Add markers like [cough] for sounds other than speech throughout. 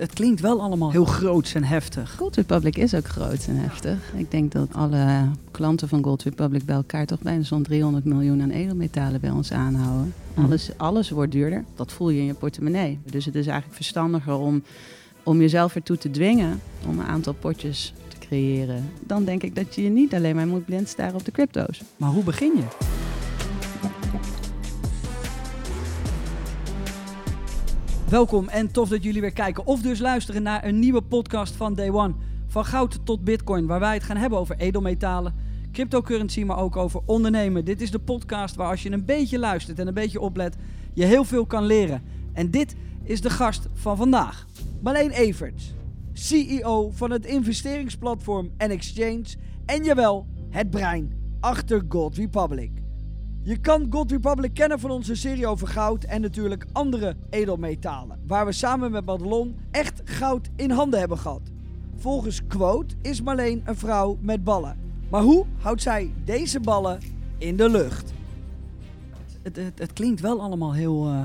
Het klinkt wel allemaal heel groots en heftig. Gold Republic is ook groot en heftig. Ik denk dat alle klanten van Gold Republic bij elkaar toch bijna zo'n 300 miljoen aan edelmetalen bij ons aanhouden. Mhm. Alles, alles wordt duurder. Dat voel je in je portemonnee. Dus het is eigenlijk verstandiger om, om jezelf ertoe te dwingen om een aantal potjes te creëren. Dan denk ik dat je je niet alleen maar moet blind staren op de crypto's. Maar hoe begin je? Welkom en tof dat jullie weer kijken of dus luisteren naar een nieuwe podcast van Day One. Van goud tot bitcoin, waar wij het gaan hebben over edelmetalen, cryptocurrency, maar ook over ondernemen. Dit is de podcast waar als je een beetje luistert en een beetje oplet, je heel veel kan leren. En dit is de gast van vandaag. Marleen Everts, CEO van het investeringsplatform en exchange en jawel, het brein achter Gold Republic. Je kan Gold Republic kennen van onze serie over goud en natuurlijk andere edelmetalen, waar we samen met Madelon echt goud in handen hebben gehad. Volgens Quote is Marleen een vrouw met ballen. Maar hoe houdt zij deze ballen in de lucht? Het, het, het klinkt wel allemaal heel, eh,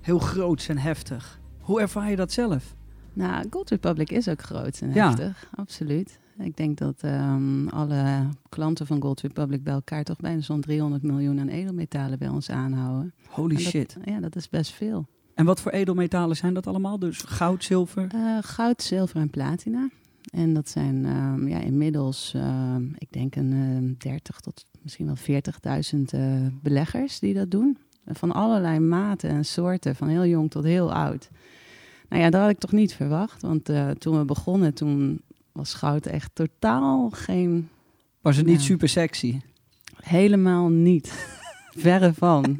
heel groots en heftig. Hoe ervaar je dat zelf? Nou, Gold Republic is ook groot en Ja. heftig, absoluut. Ik denk dat ehm, alle klanten van Gold Republic bij elkaar toch bijna zo'n 300 miljoen aan edelmetalen bij ons aanhouden. Holy dat- shit. Ja, dat is best veel. En wat voor edelmetalen zijn dat allemaal? Dus goud, zilver? Eh, goud, zilver en platina. En dat zijn ehm, ja, inmiddels, ehm, ik denk een ehm, 30 tot misschien wel 40.000 eh, beleggers die dat doen. Van allerlei maten en soorten, van heel jong tot heel oud. Nou ja, dat had ik toch niet verwacht. Want eh, toen we begonnen, toen was goud echt totaal geen... Was het niet super sexy? Helemaal niet. [laughs] Verre van.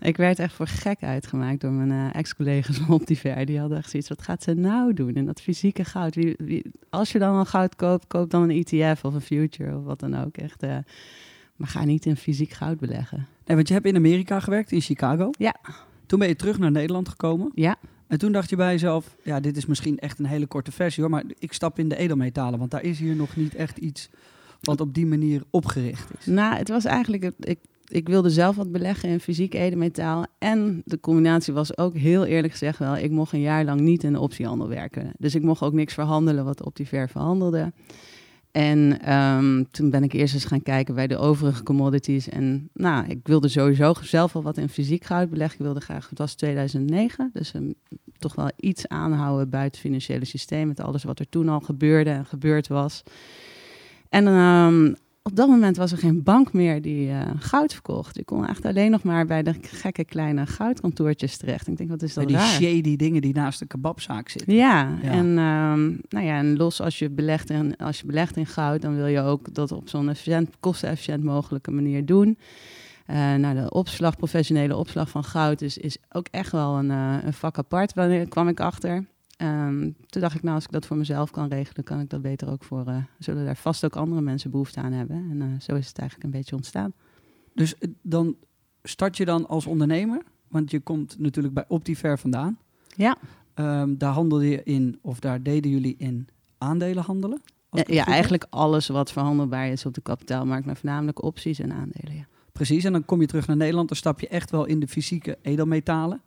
Ik werd echt voor gek uitgemaakt door mijn eh, ex-collega's van Optiver. Die hadden echt zoiets, wat gaat ze nou doen in dat fysieke goud? Wie, wie- als je dan al goud koopt, koop dan een ETF of een future of wat dan ook. Echt, eh, maar ga niet in fysiek goud beleggen. Nee, want je hebt in Amerika gewerkt, in Chicago. Ja. Toen ben je terug naar Nederland gekomen. Ja, En toen dacht je bij jezelf, ja, dit is misschien echt een hele korte versie hoor, maar ik stap in de edelmetalen, want daar is hier nog niet echt iets wat op die manier opgericht is. nou, het was eigenlijk... Ik, ik wilde zelf wat beleggen in fysiek edelmetaal. En de combinatie was ook heel eerlijk gezegd wel... ik mocht een jaar lang niet in de optiehandel werken. Dus ik mocht ook niks verhandelen wat Optiver verhandelde. En ehm, toen ben ik eerst eens gaan kijken bij de overige commodities. En nou, ik wilde sowieso zelf al wat in fysiek goud beleggen. Ik wilde graag, het was 2009, dus ehm, toch wel iets aanhouden buiten het financiële systeem. Met alles wat er toen al gebeurde en gebeurd was. En ehm, op dat moment was er geen bank meer die eh, goud verkocht. Ik kon echt alleen nog maar bij de gekke kleine goudkantoortjes terecht. Ik denk, wat is Bij dat die raar? shady dingen die naast de kebabzaak zitten. Ja, Ja. En, ehm, nou ja, en los als je, belegt in, als je belegt in goud, dan wil je ook dat op zo'n efficiënt, kostenefficiënt mogelijke manier doen. Eh nou, de opslag, professionele opslag van goud is, is ook echt wel een, eh, een vak apart. Wanneer kwam ik achter. Ehm, toen dacht ik, nou, als ik dat voor mezelf kan regelen, kan ik dat beter ook voor. eh, zullen daar vast ook andere mensen behoefte aan hebben. En eh, zo is het eigenlijk een beetje ontstaan. Dus eh, dan start je dan als ondernemer, want je komt natuurlijk bij Optiver vandaan. Ja. Ehm, daar handelde je in, of daar deden jullie in aandelen handelen? Ja, eigenlijk alles wat verhandelbaar is op de kapitaalmarkt, maar voornamelijk opties en aandelen. Ja. Precies, en dan kom je terug naar Nederland, dan stap je echt wel in de fysieke edelmetalen.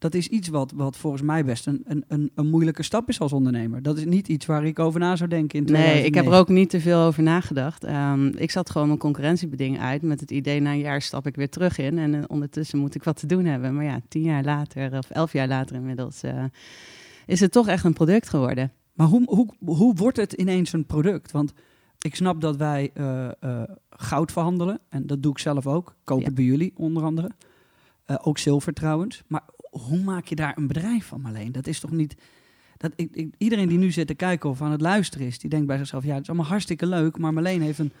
Dat is iets wat, wat volgens mij best een, een, een, een moeilijke stap is als ondernemer. Dat is niet iets waar ik over na zou denken in Nee, ik heb 2009. er ook niet te veel over nagedacht. Ehm, ik zat gewoon mijn concurrentiebeding uit met het idee, na een jaar stap ik weer terug in. En eh, ondertussen moet ik wat te doen hebben. Maar ja, tien jaar later, of elf jaar later inmiddels, eh, is het toch echt een product geworden. Maar hoe, hoe, hoe wordt het ineens een product? Want ik snap dat wij eh, goud verhandelen. En dat doe ik zelf ook. Koop Ja. het bij jullie, onder andere. Ook zilver trouwens. Maar hoe maak je daar een bedrijf van, Marleen? Dat is toch niet... Dat ik, iedereen die nu zit te kijken of aan het luisteren is... die denkt bij zichzelf, ja, het is allemaal hartstikke leuk... maar Marleen heeft een,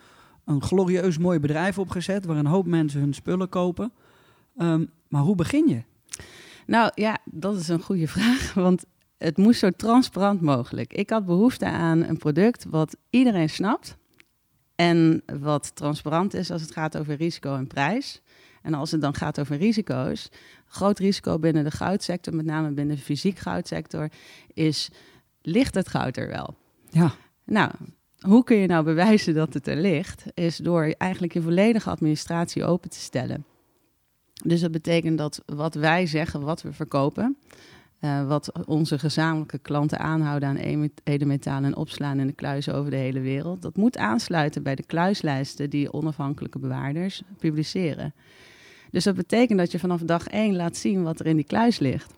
een glorieus mooi bedrijf opgezet... waar een hoop mensen hun spullen kopen. Ehm, maar hoe begin je? Nou ja, dat is een goede [laughs] vraag, want het moest zo transparant mogelijk. Ik had behoefte aan een product wat iedereen snapt en wat transparant is als het gaat over risico en prijs. En als het dan gaat over risico's, groot risico binnen de goudsector, met name binnen de fysiek goudsector, is ligt het goud er wel? Ja, Nou, hoe kun je nou bewijzen dat het er ligt? Is door eigenlijk je volledige administratie open te stellen. Dus dat betekent dat wat wij zeggen, wat we verkopen, Uh, wat onze gezamenlijke klanten aanhouden aan edelmetalen en opslaan in de kluizen over de hele wereld. Dat moet aansluiten bij de kluislijsten die onafhankelijke bewaarders publiceren. Dus dat betekent dat je vanaf dag één laat zien wat er in die kluis ligt.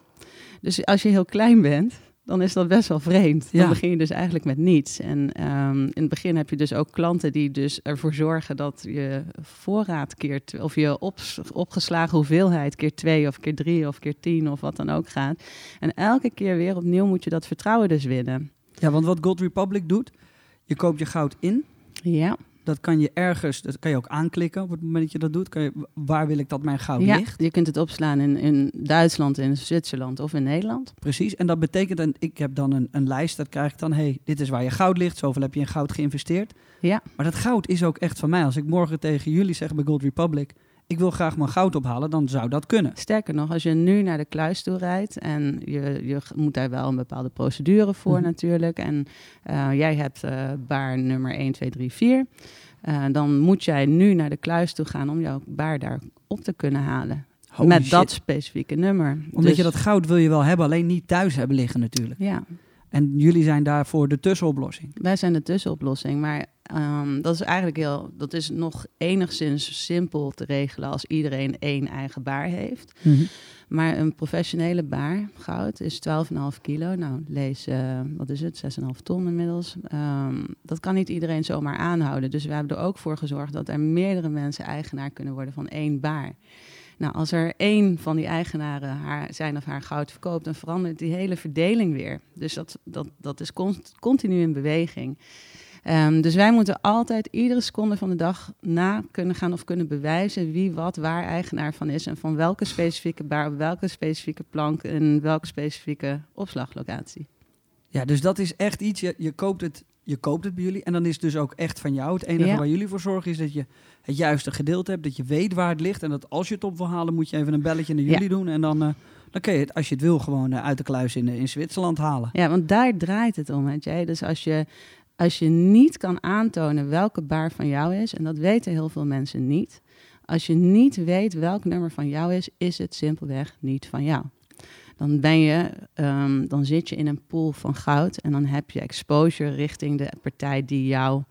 Dus als je heel klein bent, dan is dat best wel vreemd. Dan begin je dus eigenlijk met niets. En ehm, in het begin heb je dus ook klanten die dus ervoor zorgen dat je voorraad keer of je opgeslagen hoeveelheid keer twee of keer drie of keer tien of wat dan ook gaat. En elke keer weer opnieuw moet je dat vertrouwen dus winnen. Ja, want wat Gold Republic doet, je koopt je goud in. Ja. Dat kan je ergens, dat kan je ook aanklikken op het moment dat je dat doet. Kan je, waar wil ik dat mijn goud ja, ligt? Je kunt het opslaan in, in Duitsland, in Zwitserland of in Nederland. Precies, en dat betekent, en ik heb dan een, een lijst, dat krijg ik dan, hey, dit is waar je goud ligt, zoveel heb je in goud geïnvesteerd. Ja. Maar dat goud is ook echt van mij. Als ik morgen tegen jullie zeg bij Gold Republic, ik wil graag mijn goud ophalen, dan zou dat kunnen. Sterker nog, als je nu naar de kluis toe rijdt en je, je moet daar wel een bepaalde procedure voor mhm. natuurlijk. En uh, jij hebt uh, baar nummer 1, 2, 3, 4. Uh, dan moet jij nu naar de kluis toe gaan om jouw baar daar op te kunnen halen. Holy met shit. dat specifieke nummer. Omdat Dus- je dat goud wil je wel hebben, alleen niet thuis hebben liggen natuurlijk. Ja, En jullie zijn daarvoor de tussenoplossing. wij zijn de tussenoplossing. Maar ehm, dat is eigenlijk heel, dat is nog enigszins simpel te regelen als iedereen één eigen baar heeft. Maar een professionele baar, goud, is 12,5 kilo. Nou, lees, eh, wat is het, 6,5 ton inmiddels. Ehm, dat kan niet iedereen zomaar aanhouden. Dus we hebben er ook voor gezorgd dat er meerdere mensen eigenaar kunnen worden van één baar. Nou, als er één van die eigenaren haar, zijn of haar goud verkoopt, dan verandert die hele verdeling weer. Dus dat, dat, dat is continu in beweging. Ehm, dus wij moeten altijd iedere seconde van de dag na kunnen gaan of kunnen bewijzen wie wat waar eigenaar van is en van welke specifieke baar op welke specifieke plank en welke specifieke opslaglocatie. Ja, dus dat is echt iets, je, je, koopt het, je koopt het bij jullie en dan is het dus ook echt van jou. Het enige Ja. waar jullie voor zorgen is dat je het juiste gedeelte hebt, dat je weet waar het ligt. En dat als je het op wil halen, moet je even een belletje naar Ja. jullie doen. En dan, eh, dan kun je het, als je het wil, gewoon eh, uit de kluis in, in Zwitserland halen. Ja, want daar draait het om, weet je. Dus als je, als je niet kan aantonen welke baar van jou is, en dat weten heel veel mensen niet. Als je niet weet welk nummer van jou is, is het simpelweg niet van jou. Dan, ben je, ehm, dan zit je in een pool van goud en dan heb je exposure richting de partij die jou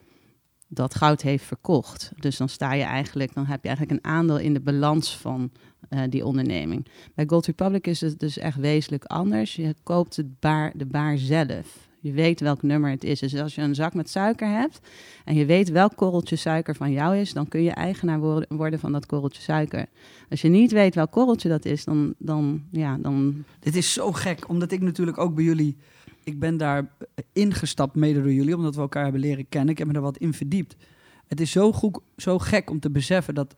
dat goud heeft verkocht. Dus dan sta je eigenlijk, dan heb je eigenlijk een aandeel in de balans van eh, die onderneming. Bij Gold Republic is het dus echt wezenlijk anders. Je koopt het baar, de baar zelf. Je weet welk nummer het is. Dus als je een zak met suiker hebt en je weet welk korreltje suiker van jou is, dan kun je eigenaar worden, van dat korreltje suiker. Als je niet weet welk korreltje dat is, dan, dan, ja, dan Dit is zo gek, omdat ik natuurlijk ook bij jullie... Ik ben daar ingestapt mede door jullie, omdat we elkaar hebben leren kennen. Ik heb me er wat in verdiept. Het is zo, goed, zo gek om te beseffen dat...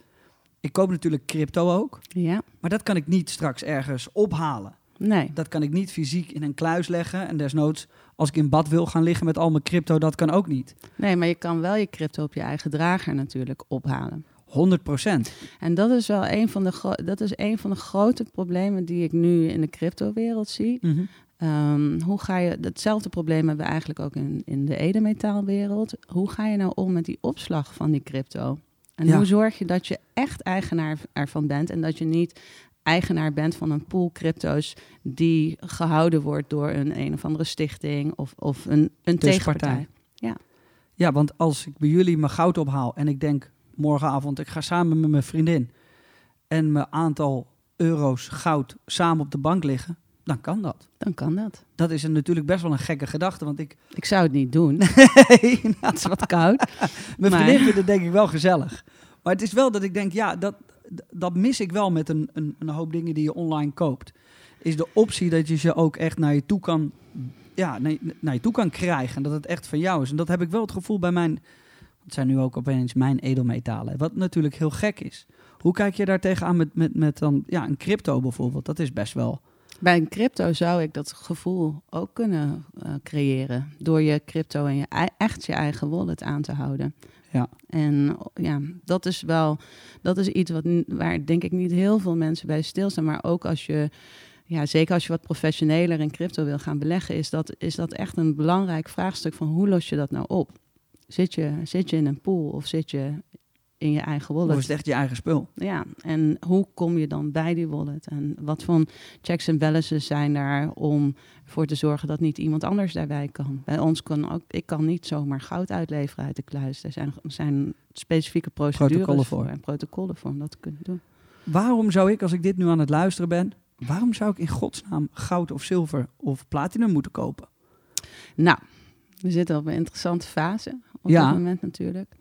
Ik koop natuurlijk crypto ook, ja, maar dat kan ik niet straks ergens ophalen. Nee. Dat kan ik niet fysiek in een kluis leggen. En desnoods, als ik in bad wil gaan liggen met al mijn crypto, dat kan ook niet. Nee, maar je kan wel je crypto op je eigen drager natuurlijk ophalen. 100 procent. En dat is wel een van de, dat is een van de grote problemen die ik nu in de cryptowereld zie. Ehm, hoe ga je, hetzelfde probleem hebben we eigenlijk ook in, in de edelmetaalwereld. Hoe ga je nou om met die opslag van die crypto? En Ja. hoe zorg je dat je echt eigenaar ervan bent en dat je niet eigenaar bent van een pool crypto's die gehouden wordt door een een of andere stichting of, of een, een Tussenpartij. tegenpartij. Ja, want als ik bij jullie mijn goud ophaal en ik denk morgenavond, ik ga samen met mijn vriendin en mijn aantal euro's goud samen op de bank liggen, dan kan dat. Dan kan dat. Dat is een, natuurlijk best wel een gekke gedachte, want ik... Ik zou het niet doen. [laughs] Nee, nou, Het is wat koud. [laughs] mijn Maar- vriendin vindt het denk ik wel gezellig. Maar het is wel dat ik denk, ja, dat, dat mis ik wel met een, een, een hoop dingen die je online koopt. Is de optie dat je ze ook echt naar je toe kan, ja, naar, naar je toe kan krijgen. En dat het echt van jou is. En dat heb ik wel het gevoel bij mijn, het zijn nu ook opeens mijn edelmetalen. Wat natuurlijk heel gek is. Hoe kijk je daar tegenaan met, met, met dan, ja, een crypto bijvoorbeeld? Dat is best wel... Bij een crypto zou ik dat gevoel ook kunnen eh, creëren. Door je crypto en je echt je eigen wallet aan te houden. Ja. En ja, dat is wel, dat is iets wat, waar denk ik niet heel veel mensen bij stilstaan. Maar ook als je, ja, zeker als je wat professioneler in crypto wil gaan beleggen, is dat, is dat echt een belangrijk vraagstuk van hoe los je dat nou op? Zit je, zit je in een pool of zit je in je eigen wallet. Of is echt je eigen spul? Ja, en hoe kom je dan bij die wallet? En wat voor checks en balances zijn daar om ervoor te zorgen dat niet iemand anders daarbij kan? Bij ons kan ook, ik kan niet zomaar goud uitleveren uit de kluis. Er zijn, zijn specifieke procedures Protocollen voor en protocollen voor om dat te kunnen doen. Waarom zou ik, als ik dit nu aan het luisteren ben, waarom zou ik in godsnaam goud of zilver of platinum moeten kopen? Nou, we zitten op een interessante fase op Ja. dit moment natuurlijk.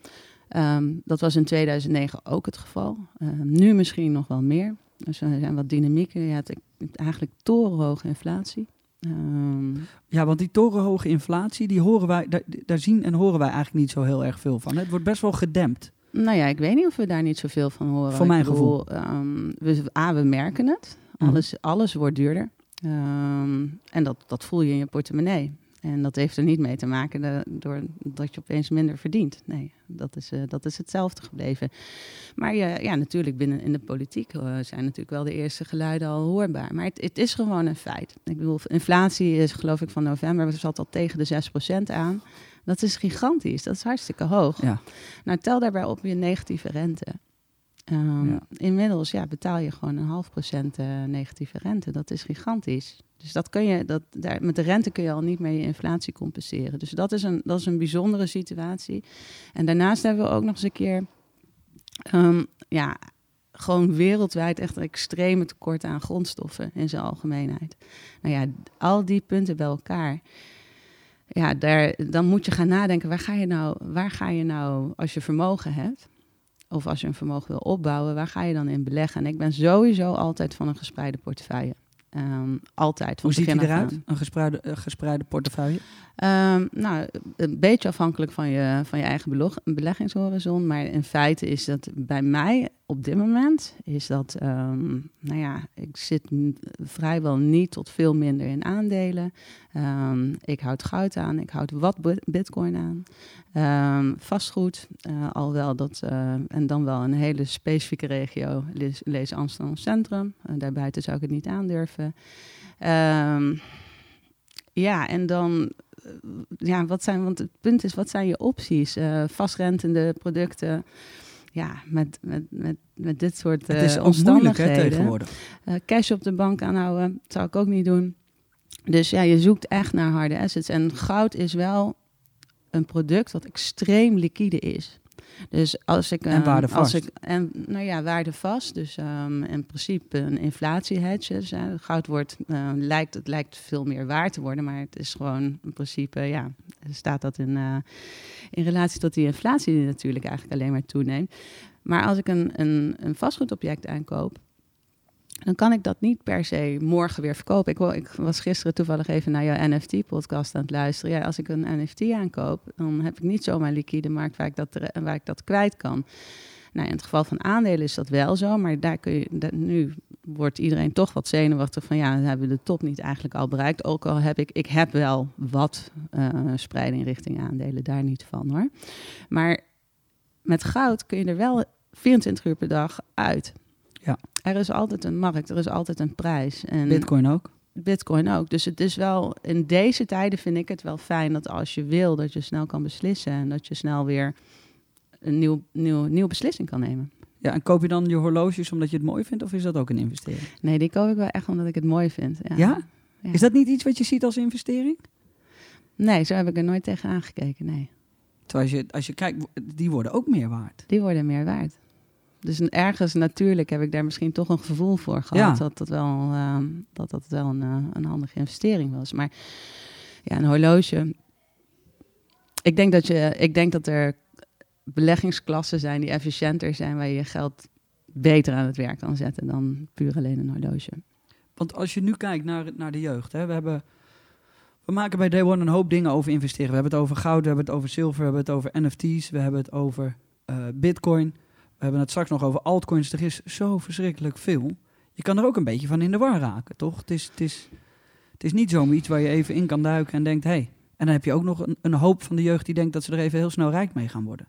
Ehm, dat was in 2009 ook het geval. Ehm, nu misschien nog wel meer. Dus er zijn wat dynamieken. Je hebt eigenlijk torenhoge inflatie. Ehm, Ja, want die torenhoge inflatie, die horen wij, daar, daar zien en horen wij eigenlijk niet zo heel erg veel van. Het wordt best wel gedempt. nou ja, ik weet niet of we daar niet zoveel van horen. Voor mijn bedoel, ehm, we, A, we merken het. Mhm. Alles, alles wordt duurder. En dat, dat voel je in je portemonnee. En dat heeft er niet mee te maken door dat je opeens minder verdient. Nee, dat is, eh, dat is hetzelfde gebleven. Maar je, ja, natuurlijk binnen in de politiek eh, zijn natuurlijk wel de eerste geluiden al hoorbaar. Maar het, het is gewoon een feit. Ik bedoel, inflatie is geloof ik van november, we zat al tegen de 6% aan. Dat is gigantisch, dat is hartstikke hoog. Ja. Nou, tel daarbij op je negatieve rente. Ehm, Ja. Inmiddels ja, betaal je gewoon een half procent eh, negatieve rente. Dat is gigantisch. Dus dat kun je, dat, daar, met de rente kun je al niet meer je inflatie compenseren. Dus dat is een, dat is een bijzondere situatie. En daarnaast hebben we ook nog eens een keer, ehm, ja, gewoon wereldwijd echt een extreme tekort aan grondstoffen in zijn algemeenheid. Nou ja, al die punten bij elkaar. Ja, daar, dan moet je gaan nadenken, waar ga je nou, waar ga je nou als je vermogen hebt? Of als je een vermogen wil opbouwen, waar ga je dan in beleggen? En ik ben sowieso altijd van een gespreide portefeuille. Ehm, altijd. Van Hoe ziet die eruit? Een gespreide, eh, gespreide portefeuille? Ehm, nou, een beetje afhankelijk van je, van je eigen beleggingshorizon. Maar in feite is dat bij mij op dit moment, is dat, ehm, nou ja, ik zit vrijwel niet tot veel minder in aandelen. Ehm, ik houd goud aan, ik houd wat bit- bitcoin aan. Vastgoed, eh, al wel dat, eh, en dan wel een hele specifieke regio, lees, Amsterdam Centrum. En daarbuiten zou ik het niet aandurven. Ja, en dan, ja, wat zijn, want het punt is, wat zijn je opties? Eh vastrentende producten, ja, met, met, met, met dit soort het is eh, ook moeilijk hè, omstandigheden. tegenwoordig. Eh, cash op de bank aanhouden, dat zou ik ook niet doen. Dus ja, je zoekt echt naar harde assets. En goud is wel een product dat extreem liquide is. Dus als ik... En eh, waardevast. Als ik, en, nou ja, waardevast. Dus ehm, in principe een inflatiehedge. Dus, eh, goud wordt, eh, lijkt, het lijkt veel meer waard te worden. Maar het is gewoon in principe, ja, staat dat in, eh, in relatie tot die inflatie die natuurlijk eigenlijk alleen maar toeneemt. Maar als ik een, een, een vastgoedobject aankoop, dan kan ik dat niet per se morgen weer verkopen. Ik, ik was gisteren toevallig even naar jouw NFT-podcast aan het luisteren. Ja, als ik een NFT aankoop, dan heb ik niet zomaar liquide markt waar ik dat, waar ik dat kwijt kan. Nou, in het geval van aandelen is dat wel zo, maar daar kun je, nu wordt iedereen toch wat zenuwachtig van ja, dan hebben we de top niet eigenlijk al bereikt. Ook al heb ik, ik heb wel wat eh, spreiding richting aandelen, daar niet van hoor. Maar met goud kun je er wel 24 uur per dag uit. Ja. Er is altijd een markt, er is altijd een prijs. En Bitcoin ook. Bitcoin ook. Dus het is wel, in deze tijden vind ik het wel fijn dat als je wil, dat je snel kan beslissen en dat je snel weer een nieuw, nieuw, nieuwe beslissing kan nemen. Ja, en koop je dan je horloges omdat je het mooi vindt of is dat ook een investering? Nee, die koop ik wel echt omdat ik het mooi vind. Ja? Ja? Ja. Is dat niet iets wat je ziet als investering? Nee, zo heb ik er nooit tegen aangekeken, nee. Terwijl als je, als je kijkt, die worden ook meer waard. Die worden meer waard. Dus ergens natuurlijk heb ik daar misschien toch een gevoel voor gehad Ja. dat dat wel, ehm, dat dat wel een, eh, een handige investering was. Maar ja, een horloge. Ik denk dat, je, ik denk dat er beleggingsklassen zijn die efficiënter zijn, waar je je geld beter aan het werk kan zetten dan puur alleen een horloge. Want als je nu kijkt naar, naar de jeugd, hè, we, hebben, we maken bij Day One een hoop dingen over investeren. We hebben het over goud, we hebben het over zilver, we hebben het over NFT's, we hebben het over eh, Bitcoin. We hebben het straks nog over altcoins. Er is zo verschrikkelijk veel. Je kan er ook een beetje van in de war raken, toch? Het is, het is, het is niet zomaar iets waar je even in kan duiken en denkt. Hey. En dan heb je ook nog een, een hoop van de jeugd die denkt dat ze er even heel snel rijk mee gaan worden.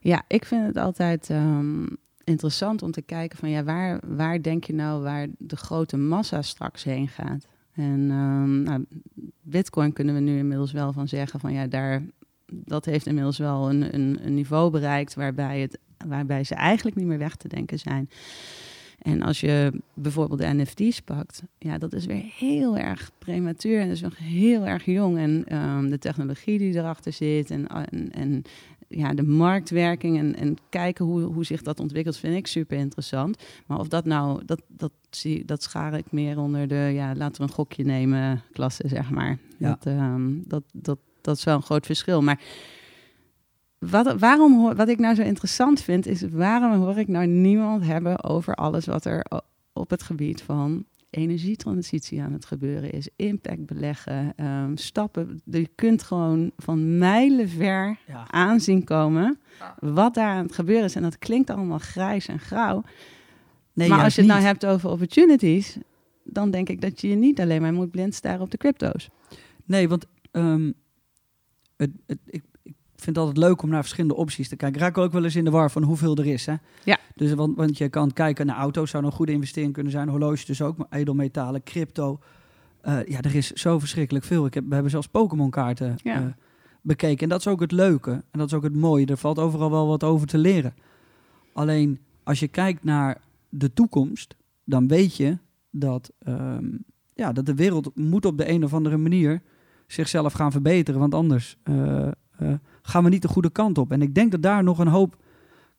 Ja, ik vind het altijd ehm, interessant om te kijken van ja, waar, waar denk je nou waar de grote massa straks heen gaat? En ehm, nou, Bitcoin kunnen we nu inmiddels wel van zeggen van ja, daar, dat heeft inmiddels wel een, een, een niveau bereikt waarbij het waarbij ze eigenlijk niet meer weg te denken zijn. En als je bijvoorbeeld de NFT's pakt, ja, dat is weer heel erg prematuur en dat is nog heel erg jong. En ehm, de technologie die erachter zit en, en, en ja, de marktwerking en, en kijken hoe, hoe zich dat ontwikkelt, vind ik super interessant. Maar of dat nou, dat, dat, zie, dat schaar ik meer onder de, ja, laten we een gokje nemen, klasse, zeg maar. Ja. Dat, ehm, dat, dat, dat is wel een groot verschil. Maar wat, waarom wat ik nou zo interessant vind, is waarom hoor ik nou niemand hebben over alles wat er op het gebied van energietransitie aan het gebeuren is. Impact beleggen, ehm, stappen. Je kunt gewoon van mijlenver Ja. aanzien komen wat daar aan het gebeuren is. En dat klinkt allemaal grijs en grauw. Nee, maar als je het nou hebt over opportunities, dan denk ik dat je je niet alleen maar moet blind staren op de crypto's. Nee, want ehm, het, het, ik vind het altijd leuk om naar verschillende opties te kijken. Ik raak ook wel eens in de war van hoeveel er is. Hè? Ja. Dus, want, want je kan kijken naar auto's, zou een goede investering kunnen zijn. Horloges dus ook, maar edelmetalen, crypto. Eh, ja, er is zo verschrikkelijk veel. Ik heb, we hebben zelfs Pokémon-kaarten Ja. eh, bekeken. En dat is ook het leuke. En dat is ook het mooie. Er valt overal wel wat over te leren. Alleen, als je kijkt naar de toekomst, dan weet je dat, ehm, ja, dat de wereld moet op de een of andere manier zichzelf gaan verbeteren. Want anders eh, gaan we niet de goede kant op. En ik denk dat daar nog een hoop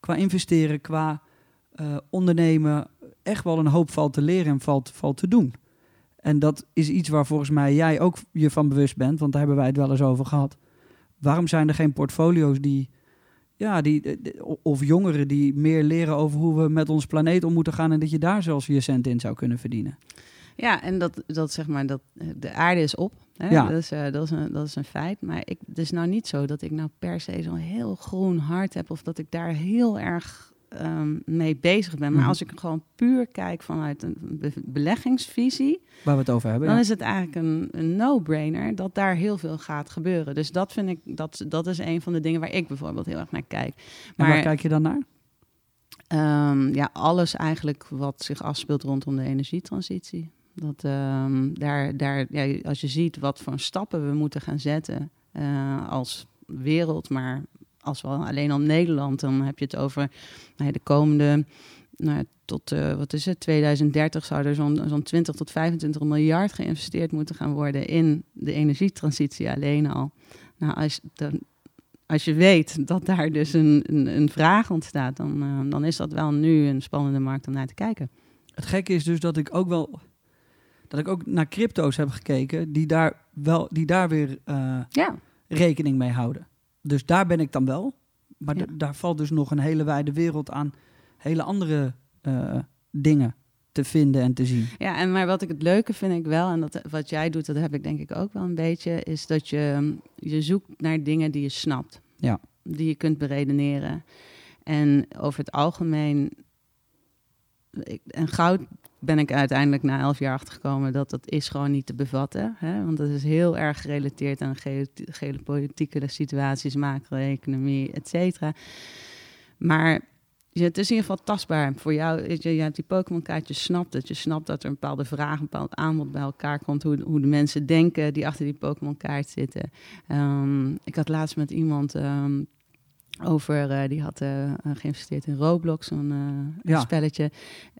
qua investeren, qua eh, ondernemen, echt wel een hoop valt te leren en valt, valt te doen. En dat is iets waar volgens mij jij ook je van bewust bent, want daar hebben wij het wel eens over gehad. Waarom zijn er geen portfolio's die, ja, die, eh, of jongeren die meer leren over hoe we met ons planeet om moeten gaan en dat je daar zelfs je cent in zou kunnen verdienen? Ja, en dat, dat zeg maar, dat eh, de aarde is op. Hè? Ja. Dat, is, eh, dat, is een, dat is een feit. Maar ik, het is nou niet zo dat ik nou per se zo'n heel groen hart heb of dat ik daar heel erg ehm, mee bezig ben. Maar Mhm. als ik gewoon puur kijk vanuit een be- beleggingsvisie, Waar we het over hebben. dan ja. is het eigenlijk een, een no-brainer dat daar heel veel gaat gebeuren. Dus dat vind ik, dat, dat is een van de dingen waar ik bijvoorbeeld heel erg naar kijk. en waar Maar kijk je dan naar? Ehm, ja, alles eigenlijk wat zich afspeelt rondom de energietransitie. Dat, ehm, daar, daar, ja, als je ziet wat voor stappen we moeten gaan zetten eh, als wereld, maar als we alleen al Nederland, dan heb je het over nou de komende, nou, tot eh, wat is het, 2030 zou er zo'n zo'n 20 tot 25 miljard geïnvesteerd moeten gaan worden in de energietransitie alleen al. Nou, als, dan, als je weet dat daar dus een, een, een vraag ontstaat, dan, eh, dan is dat wel nu een spannende markt om naar te kijken. Het gekke is dus dat ik ook wel dat ik ook naar crypto's heb gekeken die daar wel die daar weer eh, Ja, rekening mee houden. Dus daar ben ik dan wel. Maar Ja. daar valt dus nog een hele wijde wereld aan hele andere eh, dingen te vinden en te zien. ja en maar wat ik het leuke vind ik wel, en dat, wat jij doet, dat heb ik denk ik ook wel een beetje, is dat je, je zoekt naar dingen die je snapt. Ja. Die je kunt beredeneren. En over het algemeen, ik, en goud ben ik uiteindelijk na elf jaar achtergekomen dat dat is gewoon niet te bevatten. Hè? Want dat is heel erg gerelateerd aan geo- geopolitieke situaties, macro-economie, et cetera. Maar het is in ieder geval tastbaar voor jou. Je, je hebt die Pokémon-kaart, je snapt het. Je snapt dat er een bepaalde vraag, een bepaald aanbod bij elkaar komt. Hoe, hoe de mensen denken die achter die Pokémon-kaart zitten. Ehm, ik had laatst met iemand ehm, over, eh, die had eh, geïnvesteerd in Roblox, zo'n eh, Ja. spelletje.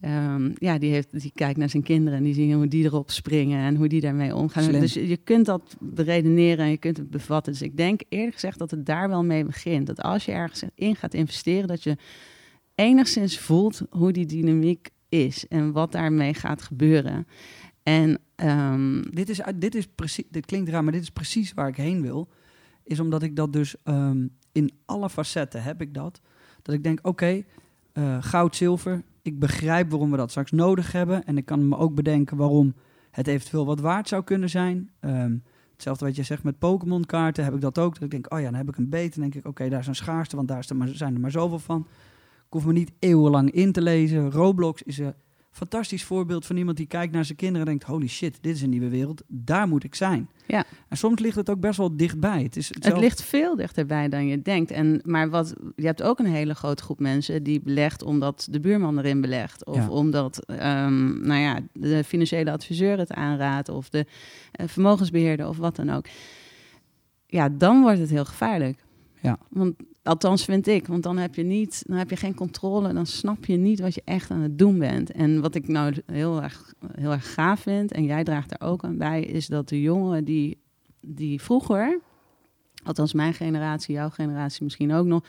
Ehm, ja, die, heeft, die kijkt naar zijn kinderen en die zien hoe die erop springen en hoe die daarmee omgaan. Slim. Dus je, kunt dat beredeneren en je kunt het bevatten. Dus ik denk eerlijk gezegd dat het daar wel mee begint. Dat als je ergens in gaat investeren, dat je enigszins voelt hoe die dynamiek is en wat daarmee gaat gebeuren. En ehm, Dit, is, dit, is precies, dit klinkt raar, maar dit is precies waar ik heen wil. Is omdat ik dat dus ehm, in alle facetten heb ik dat. Dat ik denk, oké, eh, goud, zilver. Ik begrijp waarom we dat straks nodig hebben. En ik kan me ook bedenken waarom het eventueel wat waard zou kunnen zijn. Ehm, hetzelfde wat je zegt met Pokémon-kaarten heb ik dat ook. Dat ik denk, oh ja, dan heb ik een beet. Dan denk ik, oké, daar is een schaarste, want daar er zijn er maar zoveel van. Ik hoef me niet eeuwenlang in te lezen. Roblox is een fantastisch voorbeeld van iemand die kijkt naar zijn kinderen en denkt: holy shit, dit is een nieuwe wereld. Daar moet ik zijn. Ja. En soms ligt het ook best wel dichtbij. Het, is het ligt veel dichterbij dan je denkt. En, maar wat, je hebt ook een hele grote groep mensen die belegt omdat de buurman erin belegt. Of Ja. omdat ehm, nou ja, de financiële adviseur het aanraadt. Of de eh, vermogensbeheerder of wat dan ook. Ja, dan wordt het heel gevaarlijk. Ja. Want althans vind ik, want dan heb je niet, dan heb je geen controle, dan snap je niet wat je echt aan het doen bent. En wat ik nou heel erg, heel erg gaaf vind, en jij draagt er ook aan bij, is dat de jongeren die, die vroeger, althans mijn generatie, jouw generatie misschien ook nog,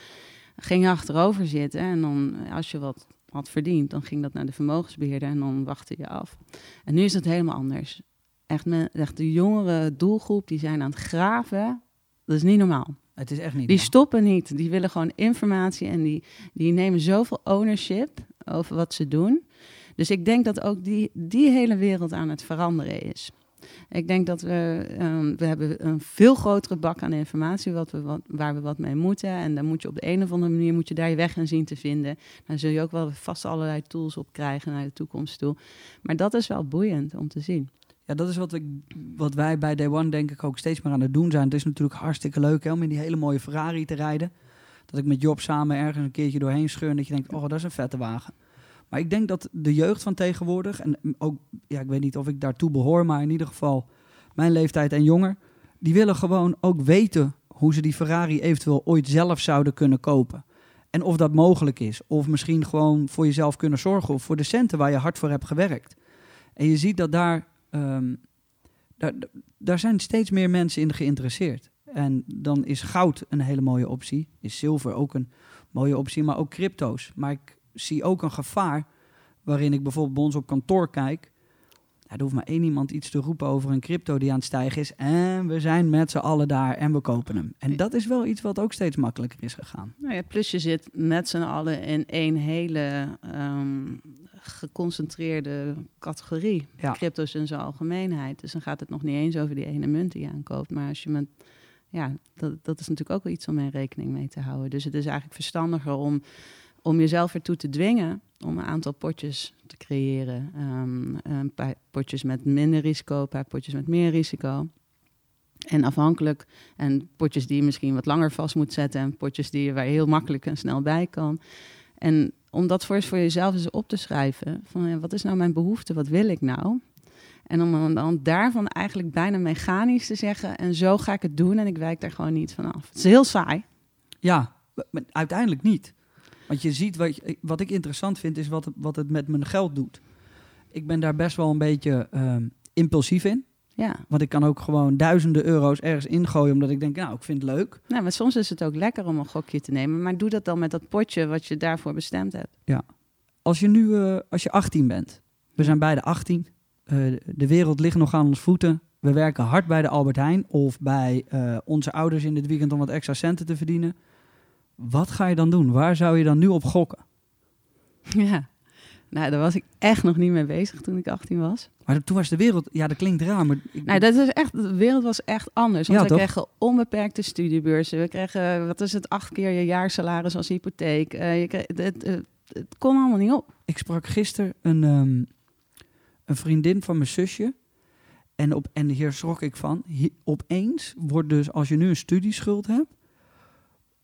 gingen achterover zitten. En dan, als je wat had verdiend, dan ging dat naar de vermogensbeheerder en dan wachtte je af. En nu is het helemaal anders. Echt, echt de jongere doelgroep, die zijn aan het graven. Dat is niet normaal. Het is echt niet. Die stoppen niet. Die willen gewoon informatie en die, die nemen zoveel ownership over wat ze doen. Dus ik denk dat ook die, die hele wereld aan het veranderen is. Ik denk dat we, ehm, we hebben een veel grotere bak aan informatie wat we, wat, waar we wat mee moeten. En dan moet je op de een of andere manier moet je daar je weg in zien te vinden. Dan zul je ook wel vast allerlei tools op krijgen naar de toekomst toe. Maar dat is wel boeiend om te zien. Ja, dat is wat, ik, wat wij bij Day One denk ik ook steeds meer aan het doen zijn. Het is natuurlijk hartstikke leuk hè, om in die hele mooie Ferrari te rijden. Dat ik met Job samen ergens een keertje doorheen scheur en dat je denkt, oh, dat is een vette wagen. Maar ik denk dat de jeugd van tegenwoordig, en ook, ja, ik weet niet of ik daartoe behoor, maar in ieder geval mijn leeftijd en jonger, die willen gewoon ook weten hoe ze die Ferrari eventueel ooit zelf zouden kunnen kopen. En of dat mogelijk is. Of misschien gewoon voor jezelf kunnen zorgen of voor de centen waar je hard voor hebt gewerkt. En je ziet dat daar, ehm, daar, daar zijn steeds meer mensen in geïnteresseerd. En dan is goud een hele mooie optie. Is zilver ook een mooie optie, maar ook crypto's. Maar ik zie ook een gevaar waarin ik bijvoorbeeld bij ons op kantoor kijk. Ja, er hoeft maar één iemand iets te roepen over een crypto die aan het stijgen is. En we zijn met z'n allen daar en we kopen hem. En dat is wel iets wat ook steeds makkelijker is gegaan. Nou ja, plus je zit met z'n allen in één hele ehm, geconcentreerde categorie. Ja. Crypto's in zijn algemeenheid. Dus dan gaat het nog niet eens over die ene munt die je aankoopt. Maar als je met. Ja, dat, dat is natuurlijk ook wel iets om in rekening mee te houden. Dus het is eigenlijk verstandiger om, om jezelf ertoe te dwingen om een aantal potjes te creëren. Ehm, een paar potjes met minder risico, een paar potjes met meer risico. En afhankelijk, en potjes die je misschien wat langer vast moet zetten, en potjes die je waar je heel makkelijk en snel bij kan. En om dat voor, voor jezelf eens op te schrijven, van wat is nou mijn behoefte, wat wil ik nou? En om dan daarvan eigenlijk bijna mechanisch te zeggen, en zo ga ik het doen en ik wijk daar gewoon niet van af. Het is heel saai. Ja, uiteindelijk niet. Want je ziet, wat, wat ik interessant vind, is wat het, wat het met mijn geld doet. Ik ben daar best wel een beetje ehm, impulsief in. Ja, Want ik kan ook gewoon duizenden euro's ergens ingooien, omdat ik denk, nou, ik vind het leuk. nou, maar soms is het ook lekker om een gokje te nemen, maar doe dat dan met dat potje wat je daarvoor bestemd hebt. Als je nu, eh, als je 18 bent, we zijn beide 18, eh, de wereld ligt nog aan ons voeten. We werken hard bij de Albert Heijn of bij eh, onze ouders in dit weekend om wat extra centen te verdienen. Wat ga je dan doen? Waar zou je dan nu op gokken? Ja, nou, daar was ik echt nog niet mee bezig toen ik 18 was. Maar toen was de wereld, ja, dat klinkt raar, maar ik, Nou, dat is echt, de wereld was echt anders. Want Ja, we toch? kregen onbeperkte studiebeurzen. We kregen, wat is het, acht keer je jaarsalaris als hypotheek. Eh, je kreeg, het, het, kon allemaal niet op. Ik sprak gisteren een, ehm, een vriendin van mijn zusje. En, op, en hier schrok ik van. Opeens wordt dus, als je nu een studieschuld hebt.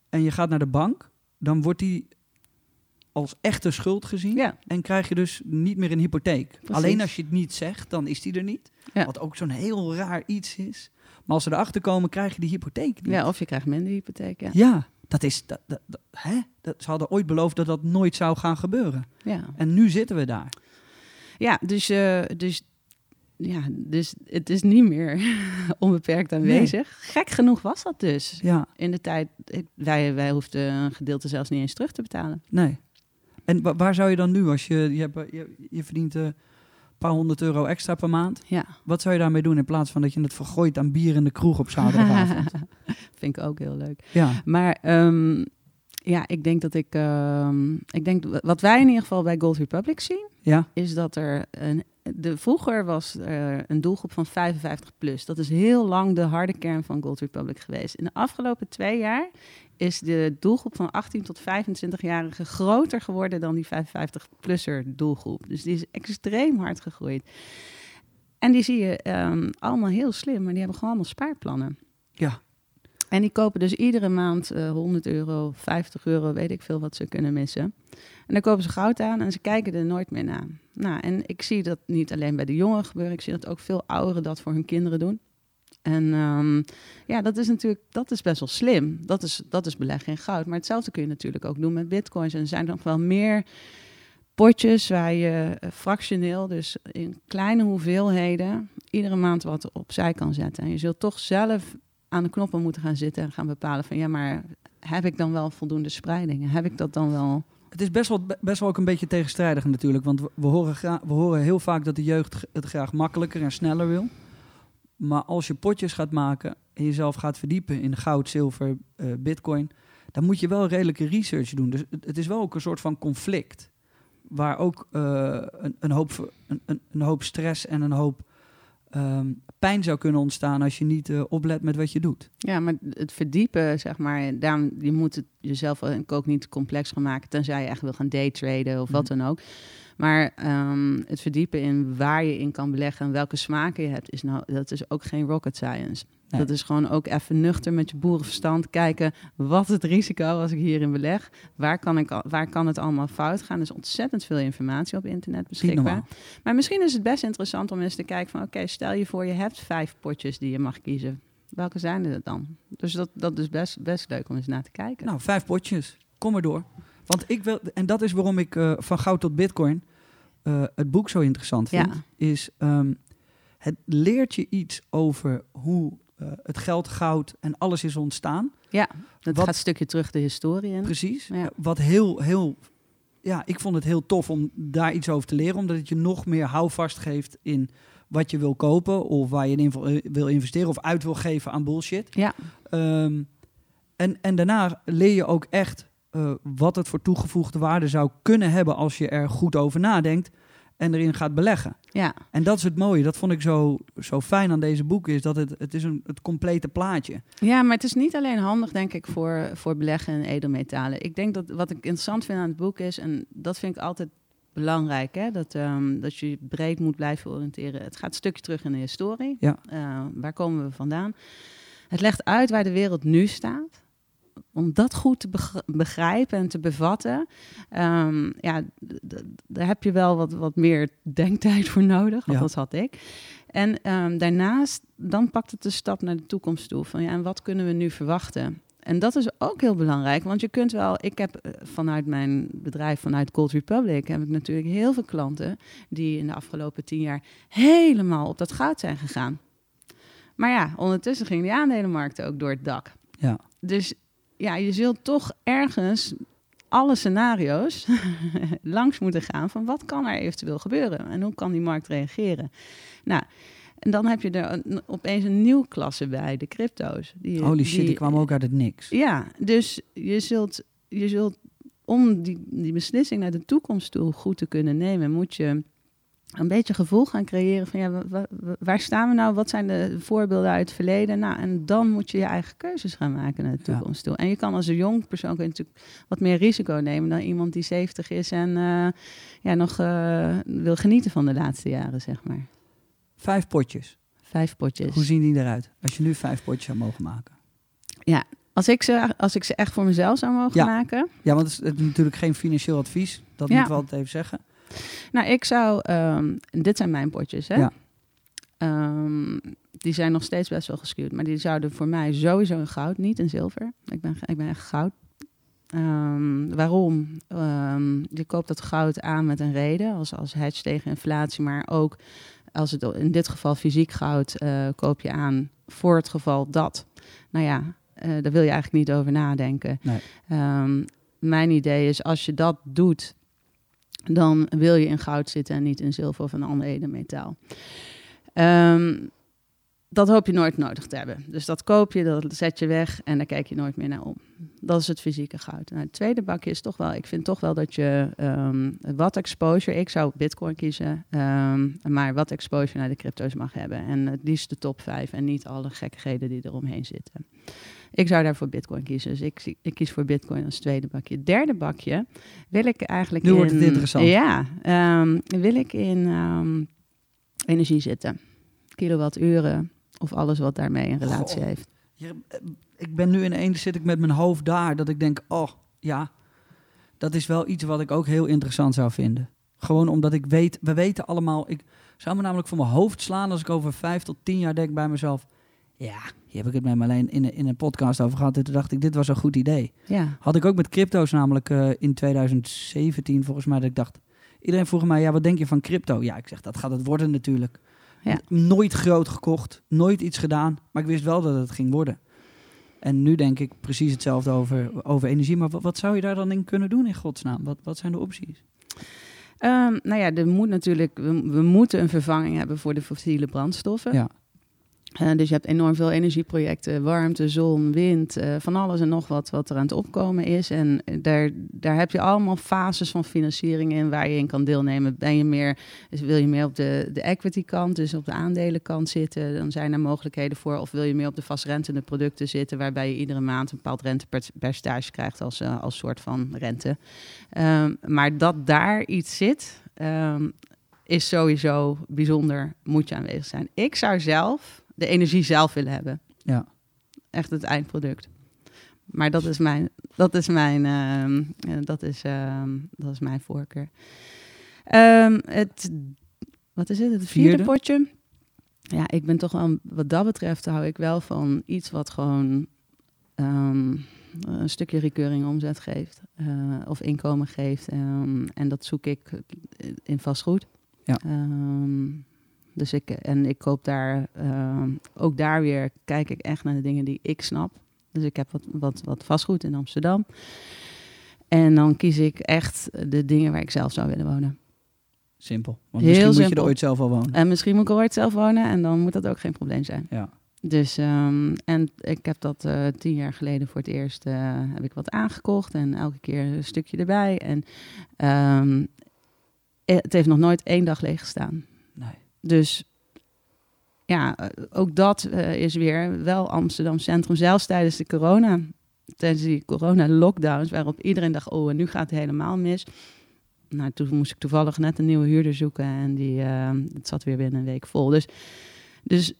En je gaat naar de bank. dan wordt die als echte schuld gezien. Ja, En krijg je dus niet meer een hypotheek. Precies. Alleen als je het niet zegt, dan is die er niet. Ja. Wat ook zo'n heel raar iets is. Maar als ze erachter komen, krijg je die hypotheek niet. ja, of je krijgt minder hypotheek. Ja. Ja, dat is. Dat, dat, dat- hè? Dat, ze hadden ooit beloofd dat dat nooit zou gaan gebeuren. Ja, En nu zitten we daar. ja dus, eh, dus, ja, dus het is niet meer [laughs] onbeperkt aanwezig. Gek genoeg was dat dus. Ja, In de tijd, wij, wij hoefden een gedeelte zelfs niet eens terug te betalen. nee. En wa- waar zou je dan nu, als je, je, hebt, je, je verdient een paar honderd euro extra per maand. Ja, Wat zou je daarmee doen in plaats van dat je het vergooit aan bier in de kroeg op zaterdagavond? [laughs] vind ik ook heel leuk. ja, Maar ehm, ja, ik denk dat ik. ehm, ik denk wat wij in ieder geval bij Gold Republic zien, ja, is dat er een. De, vroeger was er een doelgroep van 55 plus. Dat is heel lang de harde kern van Gold Republic geweest. In de afgelopen twee jaar is de doelgroep van 18 tot 25-jarigen groter geworden dan die 55-plusser doelgroep. Dus die is extreem hard gegroeid. En die zie je ehm, allemaal heel slim, maar die hebben gewoon allemaal spaarplannen. ja. En die kopen dus iedere maand eh 100 euro, 50 euro, weet ik veel wat ze kunnen missen. En dan kopen ze goud aan en ze kijken er nooit meer naar. Nou, en ik zie dat niet alleen bij de jongeren gebeuren, ik zie dat ook veel ouderen dat voor hun kinderen doen. En ehm, ja, dat is natuurlijk dat is best wel slim. Dat is, dat is beleggen in goud. Maar hetzelfde kun je natuurlijk ook doen met bitcoins. En er zijn nog wel meer potjes waar je eh, fractioneel, dus in kleine hoeveelheden, iedere maand wat opzij kan zetten. En je zult toch zelf aan de knoppen moeten gaan zitten en gaan bepalen van ja, maar heb ik dan wel voldoende spreidingen? Heb ik dat dan wel? Het is best wel, best wel ook een beetje tegenstrijdig natuurlijk. Want we, horen, we horen heel vaak dat de jeugd het graag makkelijker en sneller wil. Maar als je potjes gaat maken en jezelf gaat verdiepen in goud, zilver, uh, bitcoin, dan moet je wel redelijke research doen. Dus het, is wel ook een soort van conflict. Waar ook uh, een, een, hoop, een, een, hoop stress en een hoop um, pijn zou kunnen ontstaan als je niet uh, oplet met wat je doet. Ja, maar het verdiepen, zeg maar, daarom, je moet het jezelf ook niet complex gaan maken, tenzij je echt wil gaan daytraden of wat mhm. dan ook. Maar um, het verdiepen in waar je in kan beleggen en welke smaken je hebt, is nou, dat is ook geen rocket science. Dat is gewoon ook even nuchter met je boerenverstand kijken. Wat het risico als ik hierin beleg? Waar kan, ik, waar kan het allemaal fout gaan? Er is ontzettend veel informatie op internet beschikbaar. Maar misschien is het best interessant om eens te kijken van... oké, stel je voor je hebt vijf potjes die je mag kiezen. Welke zijn er dan? Dus dat, dat is best, best leuk om eens naar te kijken. Nou, vijf potjes. Kom maar door. Want ik wil, en dat is waarom ik uh, van goud tot bitcoin uh, het boek zo interessant vind. Ja. Is um, het leert je iets over hoe uh, het geld, goud en alles is ontstaan. Ja, dat wat, gaat een stukje terug de historie in. Precies. Ja. Wat heel, heel, ja, ik vond het heel tof om daar iets over te leren, omdat het je nog meer houvast geeft in wat je wil kopen of waar je in wil investeren of uit wil geven aan bullshit. Ja. Um, en, en daarna leer je ook echt uh, wat het voor toegevoegde waarde zou kunnen hebben als je er goed over nadenkt en erin gaat beleggen. Ja. En dat is het mooie. Dat vond ik zo, zo fijn aan deze boeken, is dat het, het is een, het complete plaatje. Ja, maar het is niet alleen handig, denk ik, voor, voor beleggen in edelmetalen. Ik denk dat wat ik interessant vind aan het boek is, en dat vind ik altijd belangrijk, hè, dat, um, dat je breed moet blijven oriënteren. Het gaat een stukje terug in de historie. Ja. Uh, waar komen we vandaan? Het legt uit waar de wereld nu staat om dat goed te begrijpen en te bevatten, um, ja, daar heb je wel wat, wat meer denktijd voor nodig. Ja. Dat had ik. En um, daarnaast, dan pakt het de stap naar de toekomst toe. Van ja, en wat kunnen we nu verwachten? En dat is ook heel belangrijk, want je kunt wel. Ik heb eh, vanuit mijn bedrijf, vanuit Gold Republic, heb ik natuurlijk heel veel klanten die in de afgelopen tien jaar helemaal op dat goud zijn gegaan. Maar ja, ondertussen ging die aandelenmarkt ook door het dak. Ja. Dus ja, je zult toch ergens alle scenario's [laughs] langs moeten gaan van wat kan er eventueel gebeuren en hoe kan die markt reageren. Nou, en dan heb je er opeens een nieuwe klasse bij, de crypto's. Die, Holy shit, die, kwamen ook uit het niks. Ja, dus je zult, je zult om die, die beslissing naar de toekomst toe goed te kunnen nemen, moet je een beetje gevoel gaan creëren van ja, waar staan we nou? Wat zijn de voorbeelden uit het verleden? Nou, en dan moet je je eigen keuzes gaan maken naar de toekomst toe. En je kan als een jong persoon kun je natuurlijk wat meer risico nemen dan iemand die 70 is en uh, ja, nog uh, wil genieten van de laatste jaren, zeg maar. Vijf potjes. Vijf potjes. Hoe zien die eruit? Als je nu vijf potjes zou mogen maken. Ja, als ik ze, als ik ze echt voor mezelf zou mogen maken. Ja, want het is, natuurlijk geen financieel advies. Dat ja. moeten we altijd even zeggen. Nou, ik zou... Um, dit zijn mijn potjes, hè? Ja. Um, die zijn nog steeds best wel geskuwd. Maar die zouden voor mij sowieso in goud, niet in zilver. Ik ben, ik ben echt goud. Um, waarom? je koopt dat goud aan met een reden, als, als hedge tegen inflatie, maar ook als het in dit geval fysiek goud uh, koop je aan voor het geval dat. Nou ja, uh, daar wil je eigenlijk niet over nadenken. Nee. mijn idee is als je dat doet, dan wil je in goud zitten en niet in zilver of een ander edelmetaal. Um, dat hoop je nooit nodig te hebben. Dus dat koop je, dat zet je weg en daar kijk je nooit meer naar om. Dat is het fysieke goud. Nou, het tweede bakje is toch wel, ik vind toch wel dat je um, wat exposure, ik zou Bitcoin kiezen, um, maar wat exposure naar de crypto's mag hebben. En het liefst de top 5 en niet alle gekkigheden die eromheen zitten. Ik zou daarvoor Bitcoin kiezen. Dus ik, ik kies voor Bitcoin als tweede bakje. Derde bakje wil ik eigenlijk. Nu wordt het interessant. Ja, um, wil ik in um, energie zitten. Kilowatturen of alles wat daarmee een relatie heeft. Eh, ik ben nu ineens zit ik met mijn hoofd daar dat ik denk, oh ja, dat is wel iets wat ik ook heel interessant zou vinden. Gewoon omdat ik weet, we weten allemaal, ik zou me namelijk voor mijn hoofd slaan als ik over vijf tot tien jaar denk bij mezelf, Ja, hier heb ik het met Marleen in, een- in een podcast over gehad. En toen dacht ik, dit was een goed idee. Ja, Had ik ook met crypto's namelijk eh, in 2017 volgens mij. Dat ik dacht, iedereen vroeg mij, ja, wat denk je van crypto? Ja, ik zeg, dat gaat het worden natuurlijk. Ja. Nooit groot gekocht, nooit iets gedaan. Maar ik wist wel dat het ging worden. En nu denk ik precies hetzelfde over, over energie. Maar wat, wat zou je daar dan in kunnen doen in godsnaam? Wat, wat zijn de opties? Ehm, nou ja, er moet natuurlijk, we, we moeten een vervanging hebben voor de fossiele brandstoffen. Ja. Eh, dus je hebt enorm veel energieprojecten, warmte, zon, wind, eh, van alles en nog wat wat er aan het opkomen is. En eh, daar, daar heb je allemaal fases van financiering in waar je in kan deelnemen. Ben je meer, wil je meer op de, de equity kant, dus op de aandelenkant zitten, dan zijn er mogelijkheden voor. Of wil je meer op de vastrentende producten zitten, waarbij je iedere maand een bepaald rentepercentage krijgt als, als soort van rente. Ehm, maar dat daar iets zit, ehm, is sowieso bijzonder, moet je aanwezig zijn. Ik zou zelf de energie zelf willen hebben. Ja. Echt het eindproduct. Maar dat is mijn, dat is mijn, ehm, eh, dat is, ehm, dat is mijn voorkeur. Ehm, het, wat is het? Het vierde, Vierde. potje. Ja, ik ben toch wel, wat dat betreft, hou ik wel van iets wat gewoon een stukje recurring omzet geeft. eh, of inkomen geeft. en dat zoek ik in vastgoed. Ja. Dus ik, en ik koop daar, ehm, ook daar weer kijk ik echt naar de dingen die ik snap. Dus ik heb wat, wat, wat vastgoed in Amsterdam. En dan kies ik echt de dingen waar ik zelf zou willen wonen. Simpel. Want Heel misschien moet je er ooit zelf al wonen. En misschien moet ik er ooit zelf wonen en dan moet dat ook geen probleem zijn. Ja. Dus, ehm, en ik heb dat eh, tien jaar geleden voor het eerst, eh, heb ik wat aangekocht en elke keer een stukje erbij. En ehm, het heeft nog nooit één dag leeg gestaan. Nee. Dus ja, eh, ook dat eh, is weer wel Amsterdam Centrum, zelfs tijdens de corona. Tijdens die corona-lockdowns, waarop iedereen dacht, oh, en nu gaat het helemaal mis. Nou, toen moest ik toevallig net een nieuwe huurder zoeken en die, eh, het zat weer binnen een week vol. Dus, dus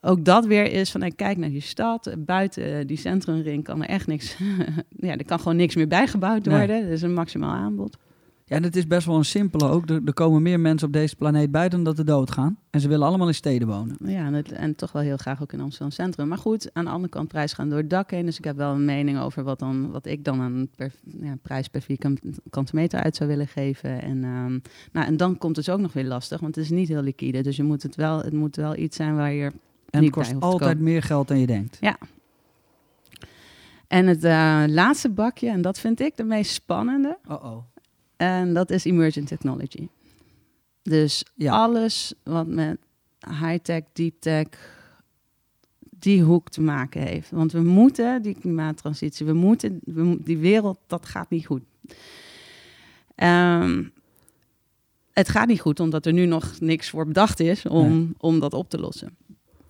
ook dat weer is van, kijk naar die stad, buiten die centrumring kan er echt niks, [laughs] ja, er kan gewoon niks meer bijgebouwd Nee. worden. Er is een maximaal aanbod. Ja, en het is best wel een simpele ook. Er, er komen meer mensen op deze planeet bij dan dat er doodgaan. En ze willen allemaal in steden wonen. Ja, en, het, en toch wel heel graag ook in Amsterdam Centrum. Maar goed, aan de andere kant prijs gaan door het dak heen. Dus ik heb wel een mening over wat, dan, wat ik dan aan per, ja, prijs per vierkante meter uit zou willen geven. En, ehm, nou, en dan komt het ook nog weer lastig, want het is niet heel liquide. Dus je moet het, wel, het moet wel iets zijn waar je... En Niet het kost altijd meer geld dan je denkt. En het eh, laatste bakje, en dat vind ik de meest spannende, Oh-oh. En dat is emerging technology. Dus Ja. alles wat met high-tech, deep-tech, die hoek te maken heeft. Want we moeten die klimaattransitie, we moeten, we, die wereld, dat gaat niet goed. Ehm, het gaat niet goed omdat er nu nog niks voor bedacht is om, Nee. om dat op te lossen.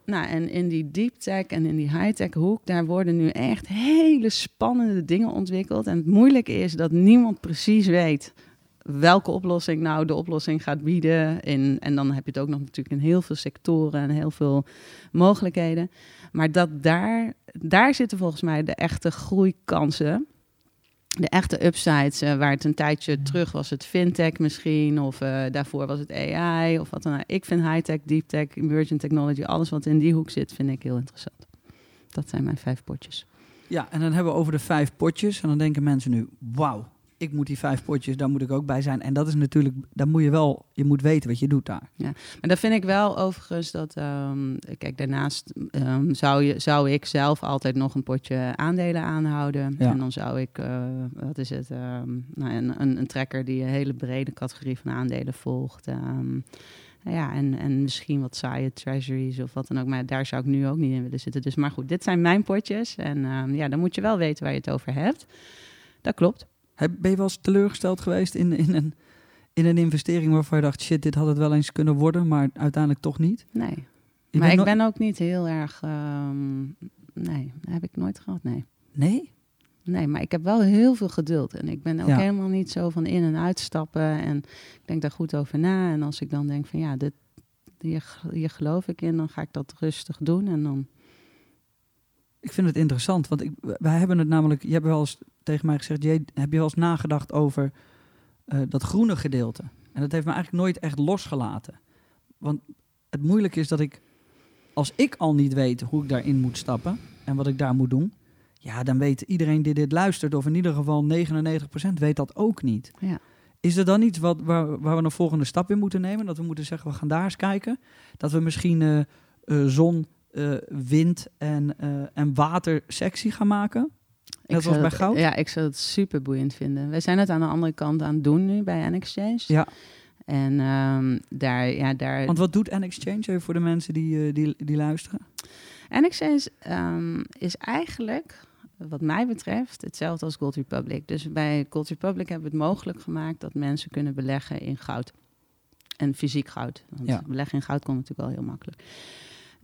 Nou, en in die deep tech en in die high-tech hoek, daar worden nu echt hele spannende dingen ontwikkeld. En het moeilijke is dat niemand precies weet welke oplossing nou de oplossing gaat bieden. In, en dan heb je het ook nog natuurlijk in heel veel sectoren en heel veel mogelijkheden. Maar dat daar, daar zitten volgens mij de echte groeikansen. De echte upsides, eh, waar het een tijdje terug was het fintech misschien, of eh, daarvoor was het AI, of wat dan ook. Ik vind high-tech, deep-tech, emerging technology, alles wat in die hoek zit, vind ik heel interessant. Dat zijn mijn vijf potjes. Ja, en dan hebben we over de vijf potjes. En dan denken mensen nu, wauw, ik moet die vijf potjes, daar moet ik ook bij zijn. En dat is natuurlijk, daar moet je wel, je moet weten wat je doet daar. Maar dan vind ik wel overigens dat, ehm, kijk, daarnaast ehm, zou, je, zou ik zelf altijd nog een potje aandelen aanhouden. Ja. En dan zou ik, eh, wat is het, ehm, nou, een, een, een tracker die een hele brede categorie van aandelen volgt. ja, en, en misschien wat saaie treasuries of wat dan ook. Maar daar zou ik nu ook niet in willen zitten. Dus maar goed, dit zijn mijn potjes. En ja, dan moet je wel weten waar je het over hebt. Dat klopt. Ben je wel eens teleurgesteld geweest in, in, een, in een investering waarvan je dacht, shit, dit had het wel eens kunnen worden, maar uiteindelijk toch niet? Nee. Je maar ik ben ook niet heel erg. ehm, nee, dat heb ik nooit gehad. Nee. Nee? Nee, maar ik heb wel heel veel geduld. En ik ben ook Ja. helemaal niet zo van in- en uitstappen. En ik denk daar goed over na. En als ik dan denk van ja, dit, hier, hier geloof ik in, dan ga ik dat rustig doen. En dan. Ik vind het interessant, want ik, wij hebben het namelijk, je hebt wel eens tegen mij gezegd, Jay, heb je wel eens nagedacht over eh, dat groene gedeelte? En dat heeft me eigenlijk nooit echt losgelaten. Want het moeilijke is dat ik, als ik al niet weet hoe ik daarin moet stappen en wat ik daar moet doen, ja, dan weet iedereen die dit luistert, of in ieder geval 99% weet dat ook niet. Ja. Is er dan iets wat, waar, waar we een volgende stap in moeten nemen? Dat we moeten zeggen, we gaan daar eens kijken. Dat we misschien eh, eh, zon, wind en, eh en watersectie gaan maken? Net zou als bij goud? Ja, ik zou het super boeiend vinden. Wij zijn het aan de andere kant aan het doen nu bij N-Exchange. Ja. En ehm, daar, ja, daar... Want wat doet N-Exchange even voor de mensen die, eh, die, die luisteren? N-Exchange ehm, is eigenlijk, wat mij betreft, hetzelfde als Gold Republic. Dus bij Gold Republic hebben we het mogelijk gemaakt dat mensen kunnen beleggen in goud. En fysiek goud. Want Ja. beleggen in goud kon natuurlijk wel heel makkelijk.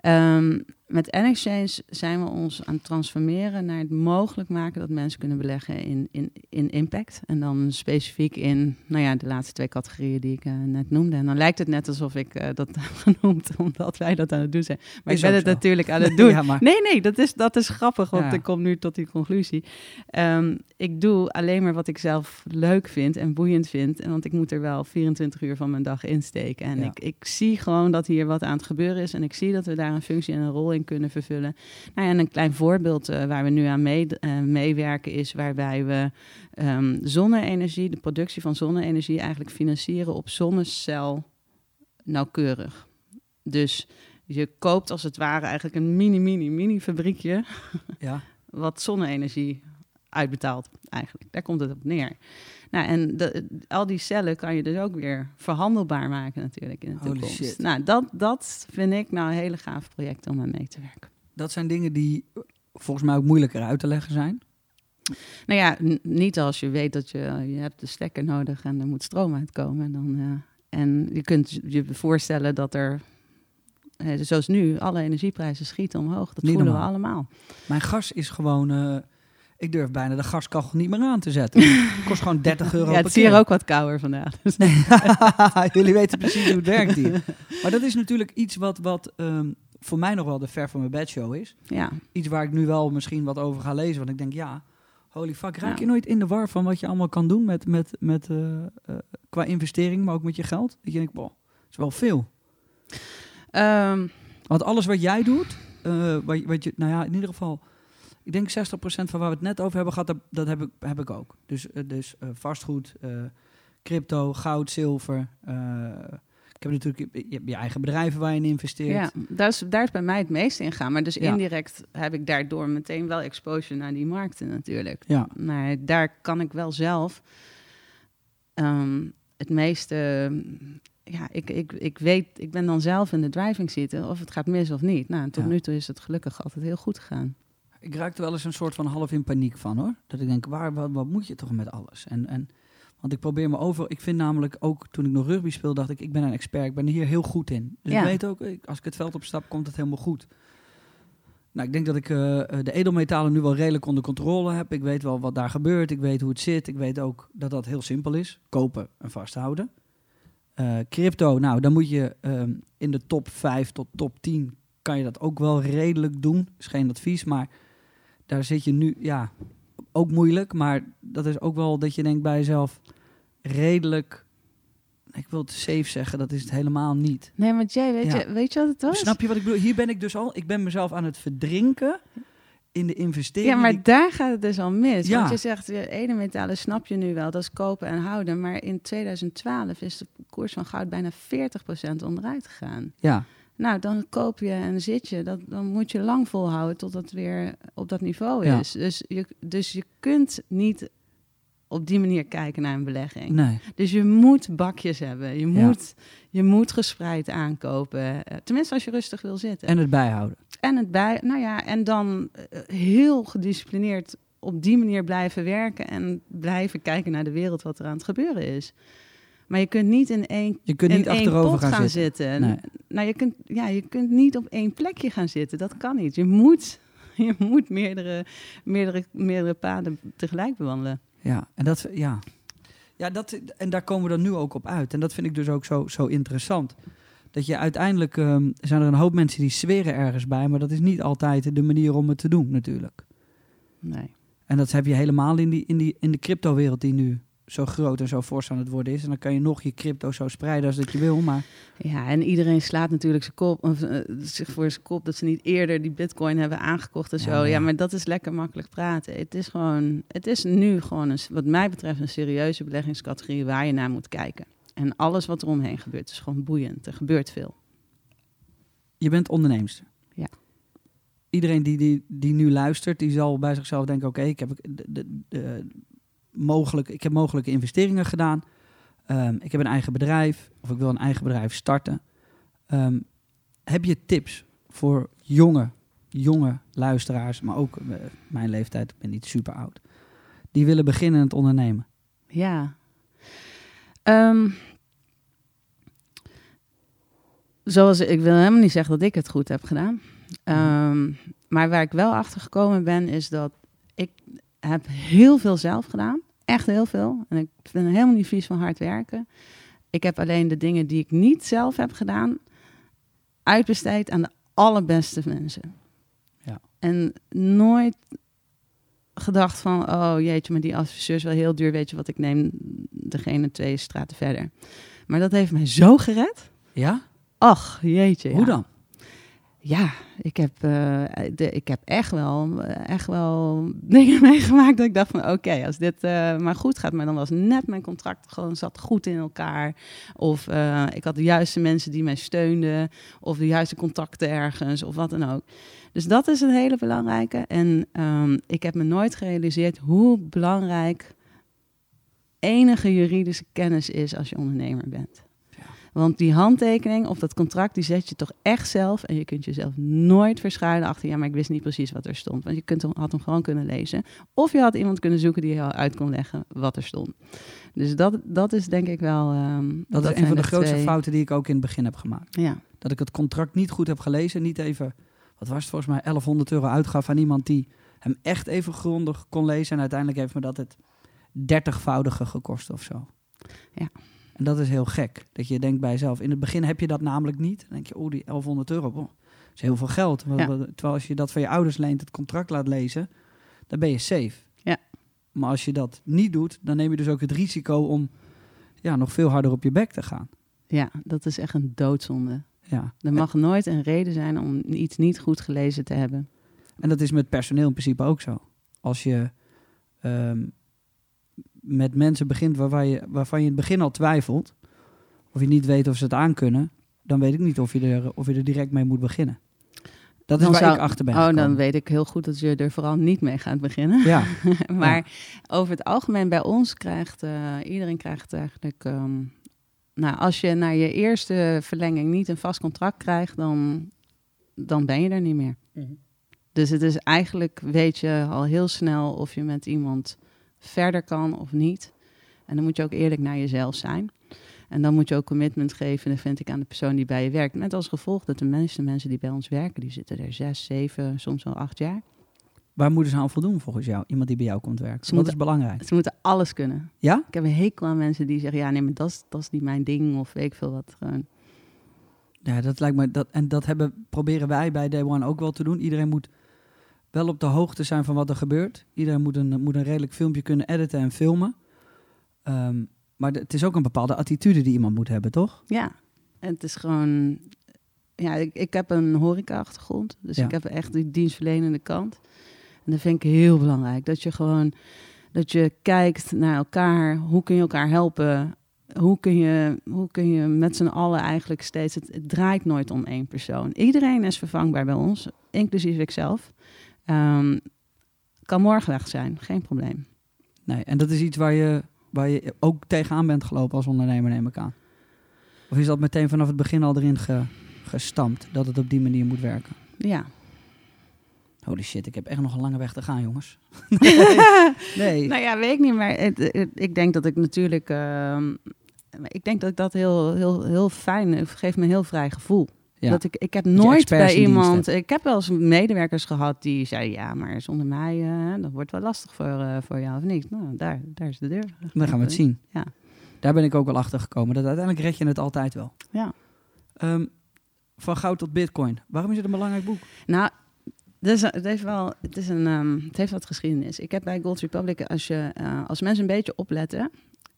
Ehm, met N-Exchange zijn we ons aan het transformeren naar het mogelijk maken dat mensen kunnen beleggen in, in, in impact. En dan specifiek in nou ja, de laatste twee categorieën die ik eh, net noemde. En dan lijkt het net alsof ik eh, dat heb [laughs] genoemd, omdat wij dat aan het doen zijn. Maar Is ik ben het zo. natuurlijk aan het [laughs] doen. Ja, maar Nee, nee, dat is, dat is grappig, want Ja. ik kom nu tot die conclusie. Ehm, ik doe alleen maar wat ik zelf leuk vind en boeiend vind. En want ik moet er wel 24 uur van mijn dag insteken. En Ja. ik, ik zie gewoon dat hier wat aan het gebeuren is. En ik zie dat we daar een functie en een rol in kunnen vervullen. Nou ja, en een klein voorbeeld eh, waar we nu aan mee, eh, meewerken is waarbij we ehm, zonne-energie, de productie van zonne-energie, eigenlijk financieren op zonnecel nauwkeurig. Dus je koopt als het ware eigenlijk een mini, mini, mini fabriekje ja, [laughs] wat zonne-energie uitbetaalt eigenlijk. Daar komt het op neer. Nou, en de, al die cellen kan je dus ook weer verhandelbaar maken natuurlijk in de Holy toekomst. shit. Nou, dat, dat vind ik nou een hele gaaf project om aan mee te werken. dat zijn dingen die volgens mij ook moeilijker uit te leggen zijn. Nou ja, niet als je weet dat je, je hebt de stekker nodig en er moet stroom uitkomen. En, dan, eh, en je kunt je voorstellen dat er, eh, zoals nu, alle energieprijzen schieten omhoog. Dat Niet voelen normaal. we allemaal. Mijn gas is gewoon... eh, ik durf bijna de gaskachel niet meer aan te zetten. [laughs] Het kost gewoon 30 euro Ja, het is hier ook wat kouder vandaag. Dus Nee, [laughs] jullie weten precies hoe het werkt hier. Maar dat is natuurlijk iets wat, wat ehm, voor mij nog wel de ver van mijn bedshow is. ja, Iets waar ik nu wel misschien wat over ga lezen. Want ik denk, ja, holy fuck, raak Ja. je nooit in de war van wat je allemaal kan doen met, met, met, eh, eh, qua investering, maar ook met je geld? Dat je denkt, boh, dat is wel veel. Ehm, Want alles wat jij doet, eh, wat, wat je, nou ja, in ieder geval, ik denk 60% van waar we het net over hebben gehad, dat, dat heb, ik, heb ik ook. Dus, eh, dus eh, vastgoed, eh, crypto, goud, zilver. eh, ik heb natuurlijk je, je eigen bedrijven waar je in investeert. Ja, daar is, daar is bij mij het meest in gaan. Maar dus Ja. indirect heb ik daardoor meteen wel exposure naar die markten natuurlijk. Ja. Maar daar kan ik wel zelf ehm, het meeste... Ja, ik, ik, ik weet, ik ben dan zelf in de driving zitten of het gaat mis of niet. Nou, en tot Ja. nu toe is het gelukkig altijd heel goed gegaan. Ik raakte wel eens een soort van half in paniek van hoor. Dat ik denk, waar, wat, wat moet je toch met alles? En, en, want ik probeer me over. Ik vind namelijk ook toen ik nog rugby speel, dacht ik, ik ben een expert. Ik ben er hier heel goed in. Dus Ja. ik weet ook, als ik het veld opstap, komt het helemaal goed. Nou, ik denk dat ik eh, eh, de edelmetalen nu wel redelijk onder controle heb. Ik weet wel wat daar gebeurt. Ik weet hoe het zit. Ik weet ook dat dat heel simpel is. Kopen en vasthouden. Eh, crypto, nou, dan moet je ehm, in de top 5 tot top 10 kan je dat ook wel redelijk doen. Is geen advies, maar daar zit je nu, ja, ook moeilijk. Maar dat is ook wel dat je denkt bij jezelf, redelijk, ik wil het safe zeggen, dat is het helemaal niet. Nee, maar Jay, weet, Ja. je, weet je wat het was? Snap je wat ik bedoel? Hier ben ik dus al, ik ben mezelf aan het verdrinken in de investering. Ja, maar daar gaat het dus al mis. Ja. Want je zegt, ja, edelmetalen snap je nu wel, dat is kopen en houden. Maar in 2012 is de koers van goud bijna 40% onderuit gegaan. ja, Nou, dan koop je en zit je. Dat, dan moet je lang volhouden tot het weer op dat niveau Ja. is. Dus je, dus je kunt niet op die manier kijken naar een belegging. nee. Dus je moet bakjes hebben. Je Ja. moet, je moet gespreid aankopen. Eh, Tenminste, als je rustig wil zitten. En het bijhouden. En het bij, nou ja, en dan eh, heel gedisciplineerd op die manier blijven werken en blijven kijken naar de wereld wat er aan het gebeuren is. Maar je kunt niet in één, Je kunt in niet één achterover pot gaan, zitten. zitten. Nee. Nou, je kunt, ja, je kunt niet op één plekje gaan zitten. Dat kan niet. Je moet, [laughs] je moet meerdere, meerdere, meerdere paden tegelijk bewandelen. Ja, en dat, ja. Ja, dat, en daar komen we dan nu ook op uit. En dat vind ik dus ook zo, zo interessant. Dat je uiteindelijk, ehm, zijn er een hoop mensen die zweren ergens bij, maar dat is niet altijd de manier om het te doen natuurlijk. Nee. En dat heb je helemaal in, die, in, die, in de cryptowereld die nu zo groot en zo fors aan het worden is. En dan kan je nog je crypto zo spreiden als dat je wil. Maar Ja, en iedereen slaat natuurlijk zijn kop, of, eh, zich voor zijn kop dat ze niet eerder die bitcoin hebben aangekocht en zo. Ja, ja. maar dat is lekker makkelijk praten. Het is gewoon, het is nu gewoon, een, wat mij betreft, een serieuze beleggingscategorie waar je naar moet kijken. En alles wat er omheen gebeurt is gewoon boeiend. Er gebeurt veel. je bent onderneemster. Ja. Iedereen die, die, die nu luistert, die zal bij zichzelf denken... oké, ik, heb, de, de, de, mogelijk, ik heb mogelijke investeringen gedaan. Ehm, ik heb een eigen bedrijf of ik wil een eigen bedrijf starten. Ehm, heb je tips voor jonge, jonge luisteraars, maar ook eh, mijn leeftijd, ik ben niet super oud... die willen beginnen het ondernemen? Ja. Ehm, zoals ik wil helemaal niet zeggen dat ik het goed heb gedaan. Maar waar ik wel achter gekomen ben, is dat ik heb heel veel zelf gedaan. Echt heel veel. En ik ben helemaal niet vies van hard werken. Ik heb alleen de dingen die ik niet zelf heb gedaan, uitbesteed aan de allerbeste mensen. Ja. En nooit gedacht van, oh jeetje, maar die adviseur is wel heel duur. Weet je wat, ik neem degene twee straten verder. Maar dat heeft mij zo gered. Ja? Ach, jeetje. Hoe ja. dan? Ja, ik heb, eh, de, ik heb echt, wel, echt wel [laughs] dingen meegemaakt dat ik dacht van oké, als dit eh, maar goed gaat. Maar dan was net mijn contract gewoon zat goed in elkaar. Of eh, ik had de juiste mensen die mij steunden. Of de juiste contacten ergens of wat dan ook. Dus dat is een hele belangrijke. En ehm, ik heb me nooit gerealiseerd hoe belangrijk enige juridische kennis is als je ondernemer bent. Want die handtekening of dat contract, die zet je toch echt zelf. En je kunt jezelf nooit verschuilen achter, ja, maar ik wist niet precies wat er stond. Want je kunt, hem- had hem gewoon kunnen lezen. Of je had iemand kunnen zoeken die jou uit kon leggen wat er stond. Dus dat, dat is denk ik wel... ehm, Dat, is een van de de grootste twee- fouten die ik ook in het begin heb gemaakt. Ja, dat ik het contract niet goed heb gelezen. Niet even, wat was het volgens mij, 1100 euro uitgaf aan iemand die hem echt even grondig kon lezen. En uiteindelijk heeft me dat het dertigvoudige gekost of zo. Ja. En dat is heel gek. Dat je denkt bij jezelf, in het begin heb je dat namelijk niet. Dan denk je, oh die 1100 euro, boh, dat is heel veel geld. Ja. Terwijl als je dat van je ouders leent, het contract laat lezen, dan ben je safe. Ja. Maar als je dat niet doet, dan neem je dus ook het risico om ja, nog veel harder op je bek te gaan. ja, dat is echt een doodzonde. Ja. Er mag nooit een reden zijn om iets niet goed gelezen te hebben. En dat is met personeel in principe ook zo. Als je ehm, met mensen begint waarvan je, waarvan je in het begin al twijfelt, of je niet weet of ze het aankunnen, dan weet ik niet of je er, of je er direct mee moet beginnen. Dat is Dan waar zou- ik achter ben Oh, dan weet ik heel goed dat je er vooral niet mee gaat beginnen. Ja, [laughs] maar over het algemeen bij ons krijgt eh, iedereen krijgt eigenlijk. ehm, nou, als je na je eerste verlenging niet een vast contract krijgt, dan, dan ben je er niet meer. Mhm. Dus het is eigenlijk, weet je al heel snel of je met iemand verder kan of niet. En dan moet je ook eerlijk naar jezelf zijn. En dan moet je ook commitment geven, dat vind ik, aan de persoon die bij je werkt. Met als gevolg dat de meeste mensen die bij ons werken, die zitten er zes, zeven, soms wel acht jaar. waar moeten ze aan voldoen volgens jou? Iemand die bij jou komt werken. Ze moeten- is belangrijk? Ze moeten alles kunnen. Ja? Ik heb een hekel aan mensen die zeggen, ja, nee, maar dat is, dat is niet mijn ding of weet ik veel wat. Gewoon. Ja, dat lijkt me. Dat, en dat hebben, proberen wij bij Day One ook wel te doen. Iedereen moet wel op de hoogte zijn van wat er gebeurt. Iedereen moet een, moet een redelijk filmpje kunnen editen en filmen. Ehm, maar het is ook een bepaalde attitude die iemand moet hebben, toch? Ja, en het is gewoon, ja, ik, ik heb een horeca-achtergrond, dus Ja. ik heb echt die dienstverlenende kant. En dat vind ik heel belangrijk, dat je gewoon, dat je kijkt naar elkaar, hoe kun je elkaar helpen, hoe kun je, hoe kun je met z'n allen eigenlijk steeds, het, het draait nooit om één persoon. Iedereen is vervangbaar bij ons, inclusief ikzelf. Ehm kan morgen weg zijn, geen probleem. Nee, en dat is iets waar je, waar je ook tegenaan bent gelopen als ondernemer, neem ik aan. Of is dat meteen vanaf het begin al erin ge- gestampt, dat het op die manier moet werken? Ja. Holy shit, ik heb echt nog een lange weg te gaan, jongens. [laughs] nee. [laughs] Nou ja, weet ik niet, maar het, het- ik denk dat ik natuurlijk... ehm, ik denk dat ik dat heel, heel, heel fijn... Het geeft me een heel vrij gevoel. Ja. Dat ik, ik heb nooit bij iemand... Ik heb wel eens medewerkers gehad die zeiden... Ja, maar zonder mij, eh, dat wordt wel lastig voor, eh, voor jou of niet. Nou, daar, daar is de deur. Dan gaan we het zien. Ja. Daar ben ik ook wel achter gekomen. Dat uiteindelijk red je het altijd wel. Ja. Ehm, van goud tot bitcoin. Waarom is het een belangrijk boek? Nou, dus, het, heeft wel, het, is een, ehm, het heeft wat geschiedenis. Ik heb bij Gold Republic, als, je, eh, als mensen een beetje opletten...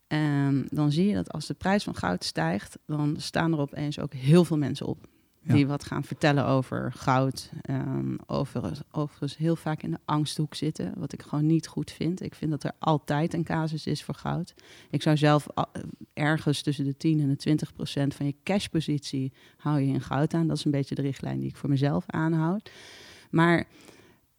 En dan zie je dat als de prijs van goud stijgt, dan staan er opeens ook heel veel mensen op. Die wat gaan vertellen over goud. Um, overigens, heel vaak in de angsthoek zitten. Wat ik gewoon niet goed vind. Ik vind dat er altijd een casus is voor goud. Ik zou zelf a- ergens tussen de 10 en de 20 procent van je cashpositie hou je in goud aan. Dat is een beetje de richtlijn die ik voor mezelf aanhoud. Maar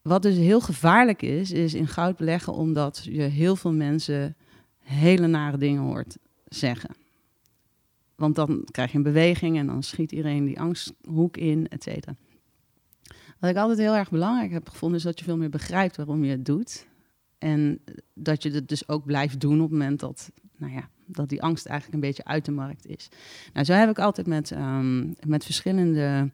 wat dus heel gevaarlijk is, is in goud beleggen omdat je heel veel mensen hele nare dingen hoort zeggen. Want dan krijg je een beweging en dan schiet iedereen die angsthoek in, et cetera. Wat ik altijd heel erg belangrijk heb gevonden, is dat je veel meer begrijpt waarom je het doet. En dat je het dus ook blijft doen op het moment dat, nou ja, dat die angst eigenlijk een beetje uit de markt is. Nou, zo heb ik altijd met, um, met verschillende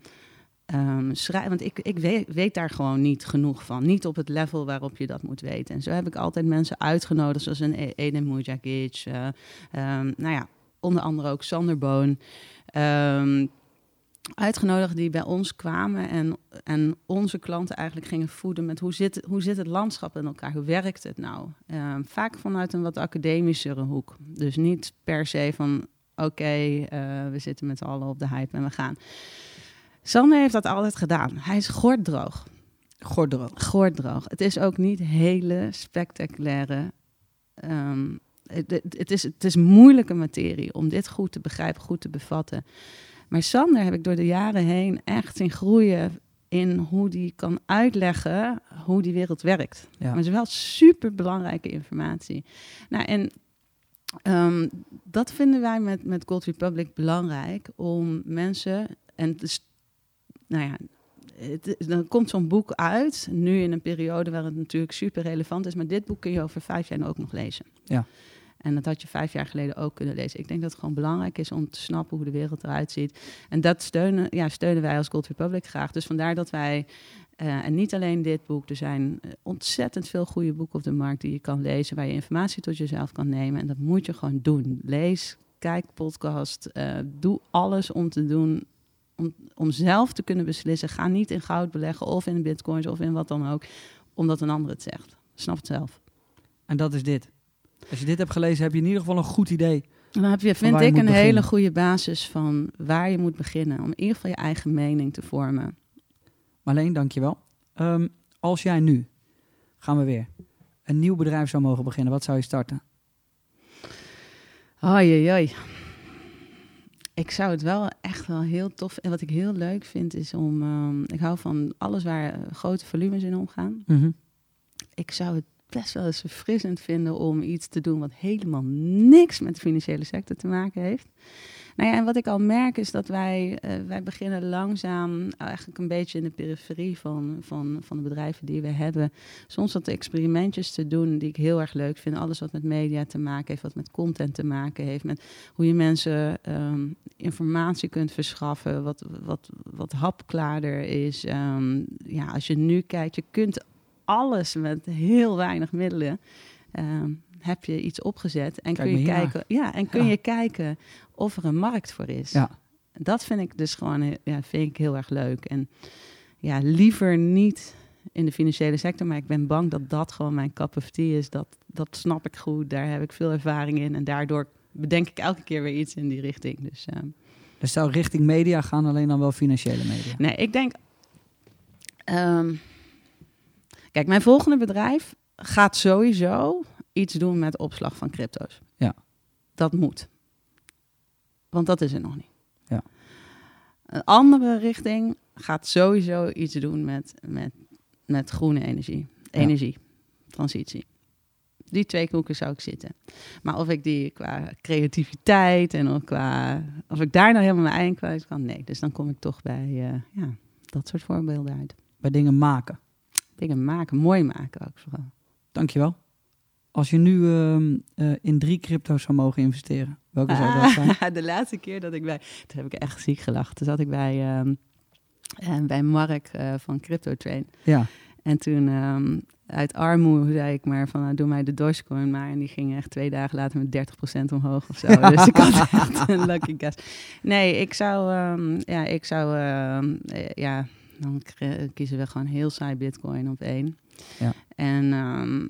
um, schrijven. Want ik, ik weet, weet, daar gewoon niet genoeg van. Niet op het level waarop je dat moet weten. En zo heb ik altijd mensen uitgenodigd, zoals een e- Eden Mujagic. Uh, um, nou ja, onder andere ook Sander Boon. Um, uitgenodigd die bij ons kwamen en, en onze klanten eigenlijk gingen voeden met hoe zit, hoe zit het landschap in elkaar, hoe werkt het nou? Um, vaak vanuit een wat academischere hoek. Dus niet per se van oké, okay, uh, we zitten met z'n allen op de hype en we gaan. Sander heeft dat altijd gedaan. Hij is gorddroog. Gorddroog. Gorddroog. Het is ook niet hele spectaculaire um, het, het, is, het is moeilijke materie om dit goed te begrijpen, goed te bevatten. Maar Sander heb ik door de jaren heen echt zien groeien in hoe die kan uitleggen hoe die wereld werkt. Ja. Maar het is wel super belangrijke informatie. Nou, en um, dat vinden wij met, met Gold Republic belangrijk om mensen. En dus, nou ja, dan komt zo'n boek uit, nu in een periode waar het natuurlijk super relevant is, maar dit boek kun je over vijf jaar ook nog lezen. Ja. En dat had je vijf jaar geleden ook kunnen lezen. Ik denk dat het gewoon belangrijk is om te snappen hoe de wereld eruit ziet. En dat steunen, ja, steunen wij als Gold Republic graag. Dus vandaar dat wij, uh, en niet alleen dit boek, er zijn ontzettend veel goede boeken op de markt die je kan lezen, waar je informatie tot jezelf kan nemen. En dat moet je gewoon doen. Lees, kijk podcast, uh, doe alles om te doen om, om zelf te kunnen beslissen. Ga niet in goud beleggen of in bitcoins of in wat dan ook, omdat een ander het zegt. Snap het zelf. En dat is dit. Als je dit hebt gelezen, heb je in ieder geval een goed idee. Dan heb je, vind ik, een hele goede basis van waar je moet beginnen. Om in ieder geval je eigen mening te vormen. Marleen, dankjewel. Um, als jij nu, gaan we weer, een nieuw bedrijf zou mogen beginnen, wat zou je starten? Oei, oei. Ik zou het wel echt wel heel tof... En wat ik heel leuk vind is om... Um, ik hou van alles waar uh, grote volumes in omgaan. Mm -hmm. Ik zou het best wel eens verfrissend vinden om iets te doen... wat helemaal niks met de financiële sector te maken heeft. Nou ja, en wat ik al merk is dat wij, uh, wij beginnen langzaam... eigenlijk een beetje in de periferie van, van, van de bedrijven die we hebben... soms wat experimentjes te doen die ik heel erg leuk vind. Alles wat met media te maken heeft, wat met content te maken heeft... met hoe je mensen um, informatie kunt verschaffen, wat, wat, wat hapklaarder is. Um, ja, als je nu kijkt, je kunt alles met heel weinig middelen... Um, heb je iets opgezet en Kijk kun je kijken, ja, en kun Ja. je kijken of er een markt voor is. Ja. Dat vind ik dus gewoon he- ja, vind ik heel erg leuk. En ja, liever niet in de financiële sector, maar ik ben bang dat dat gewoon mijn cup of tea is. Dat, dat snap ik goed, daar heb ik veel ervaring in en daardoor bedenk ik elke keer weer iets in die richting. Dus ehm, Dus zou richting media gaan, alleen dan wel financiële media. nee, ik denk. ehm, kijk, mijn volgende bedrijf gaat sowieso iets doen met opslag van crypto's. Ja. Dat moet. Want dat is er nog niet. Ja. Een andere richting gaat sowieso iets doen met, met, met groene energie. Ja. Energie. Transitie. Die twee koeken zou ik zitten. Maar of ik die qua creativiteit en ook qua... Of ik daar nou helemaal mijn eigen kwijt kan, nee. Dus dan kom ik toch bij eh, ja, dat soort voorbeelden uit. Bij dingen maken. Dingen maken, mooi maken ook vooral. Dankjewel. Als je nu ehm, eh, in drie crypto's zou mogen investeren, welke zou dat zijn? Ah, [laughs] de laatste keer dat ik bij... Toen heb ik echt ziek gelachen. Toen zat ik bij, ehm, eh, bij Mark eh, van Crypto Train. Ja, En toen ehm, uit armoede zei ik maar van... nou, doe mij de Dogecoin maar. En die ging echt twee dagen later met 30% omhoog of zo. [laughs] dus ik had echt een lucky guess. Nee, ik zou... ja, ik zou... ja, dan kiezen we gewoon heel saai Bitcoin op één. Ja. En ehm,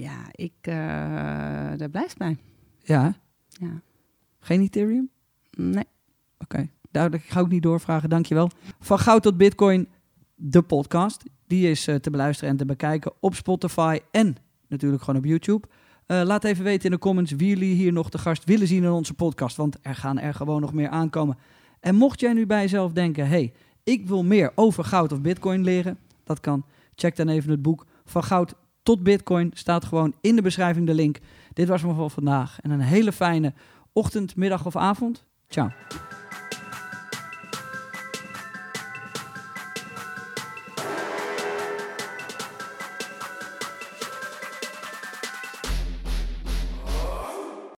ja, ik... eh, daar blijft bij. ja. Ja. Geen Ethereum? Nee. Oké, duidelijk. Ik ga ook niet doorvragen, dankjewel. Van goud tot bitcoin, de podcast. Die is eh, te beluisteren en te bekijken op Spotify en natuurlijk gewoon op YouTube. Eh, laat even weten in de comments wie jullie hier nog te gast willen zien in onze podcast. Want er gaan er gewoon nog meer aankomen. En mocht jij nu bij jezelf denken, hey, ik wil meer over goud of bitcoin leren. Dat kan. Check dan even het boek Van Goud tot Bitcoin. Staat gewoon in de beschrijving de link. Dit was me voor vandaag. En een hele fijne ochtend, middag of avond. Ciao.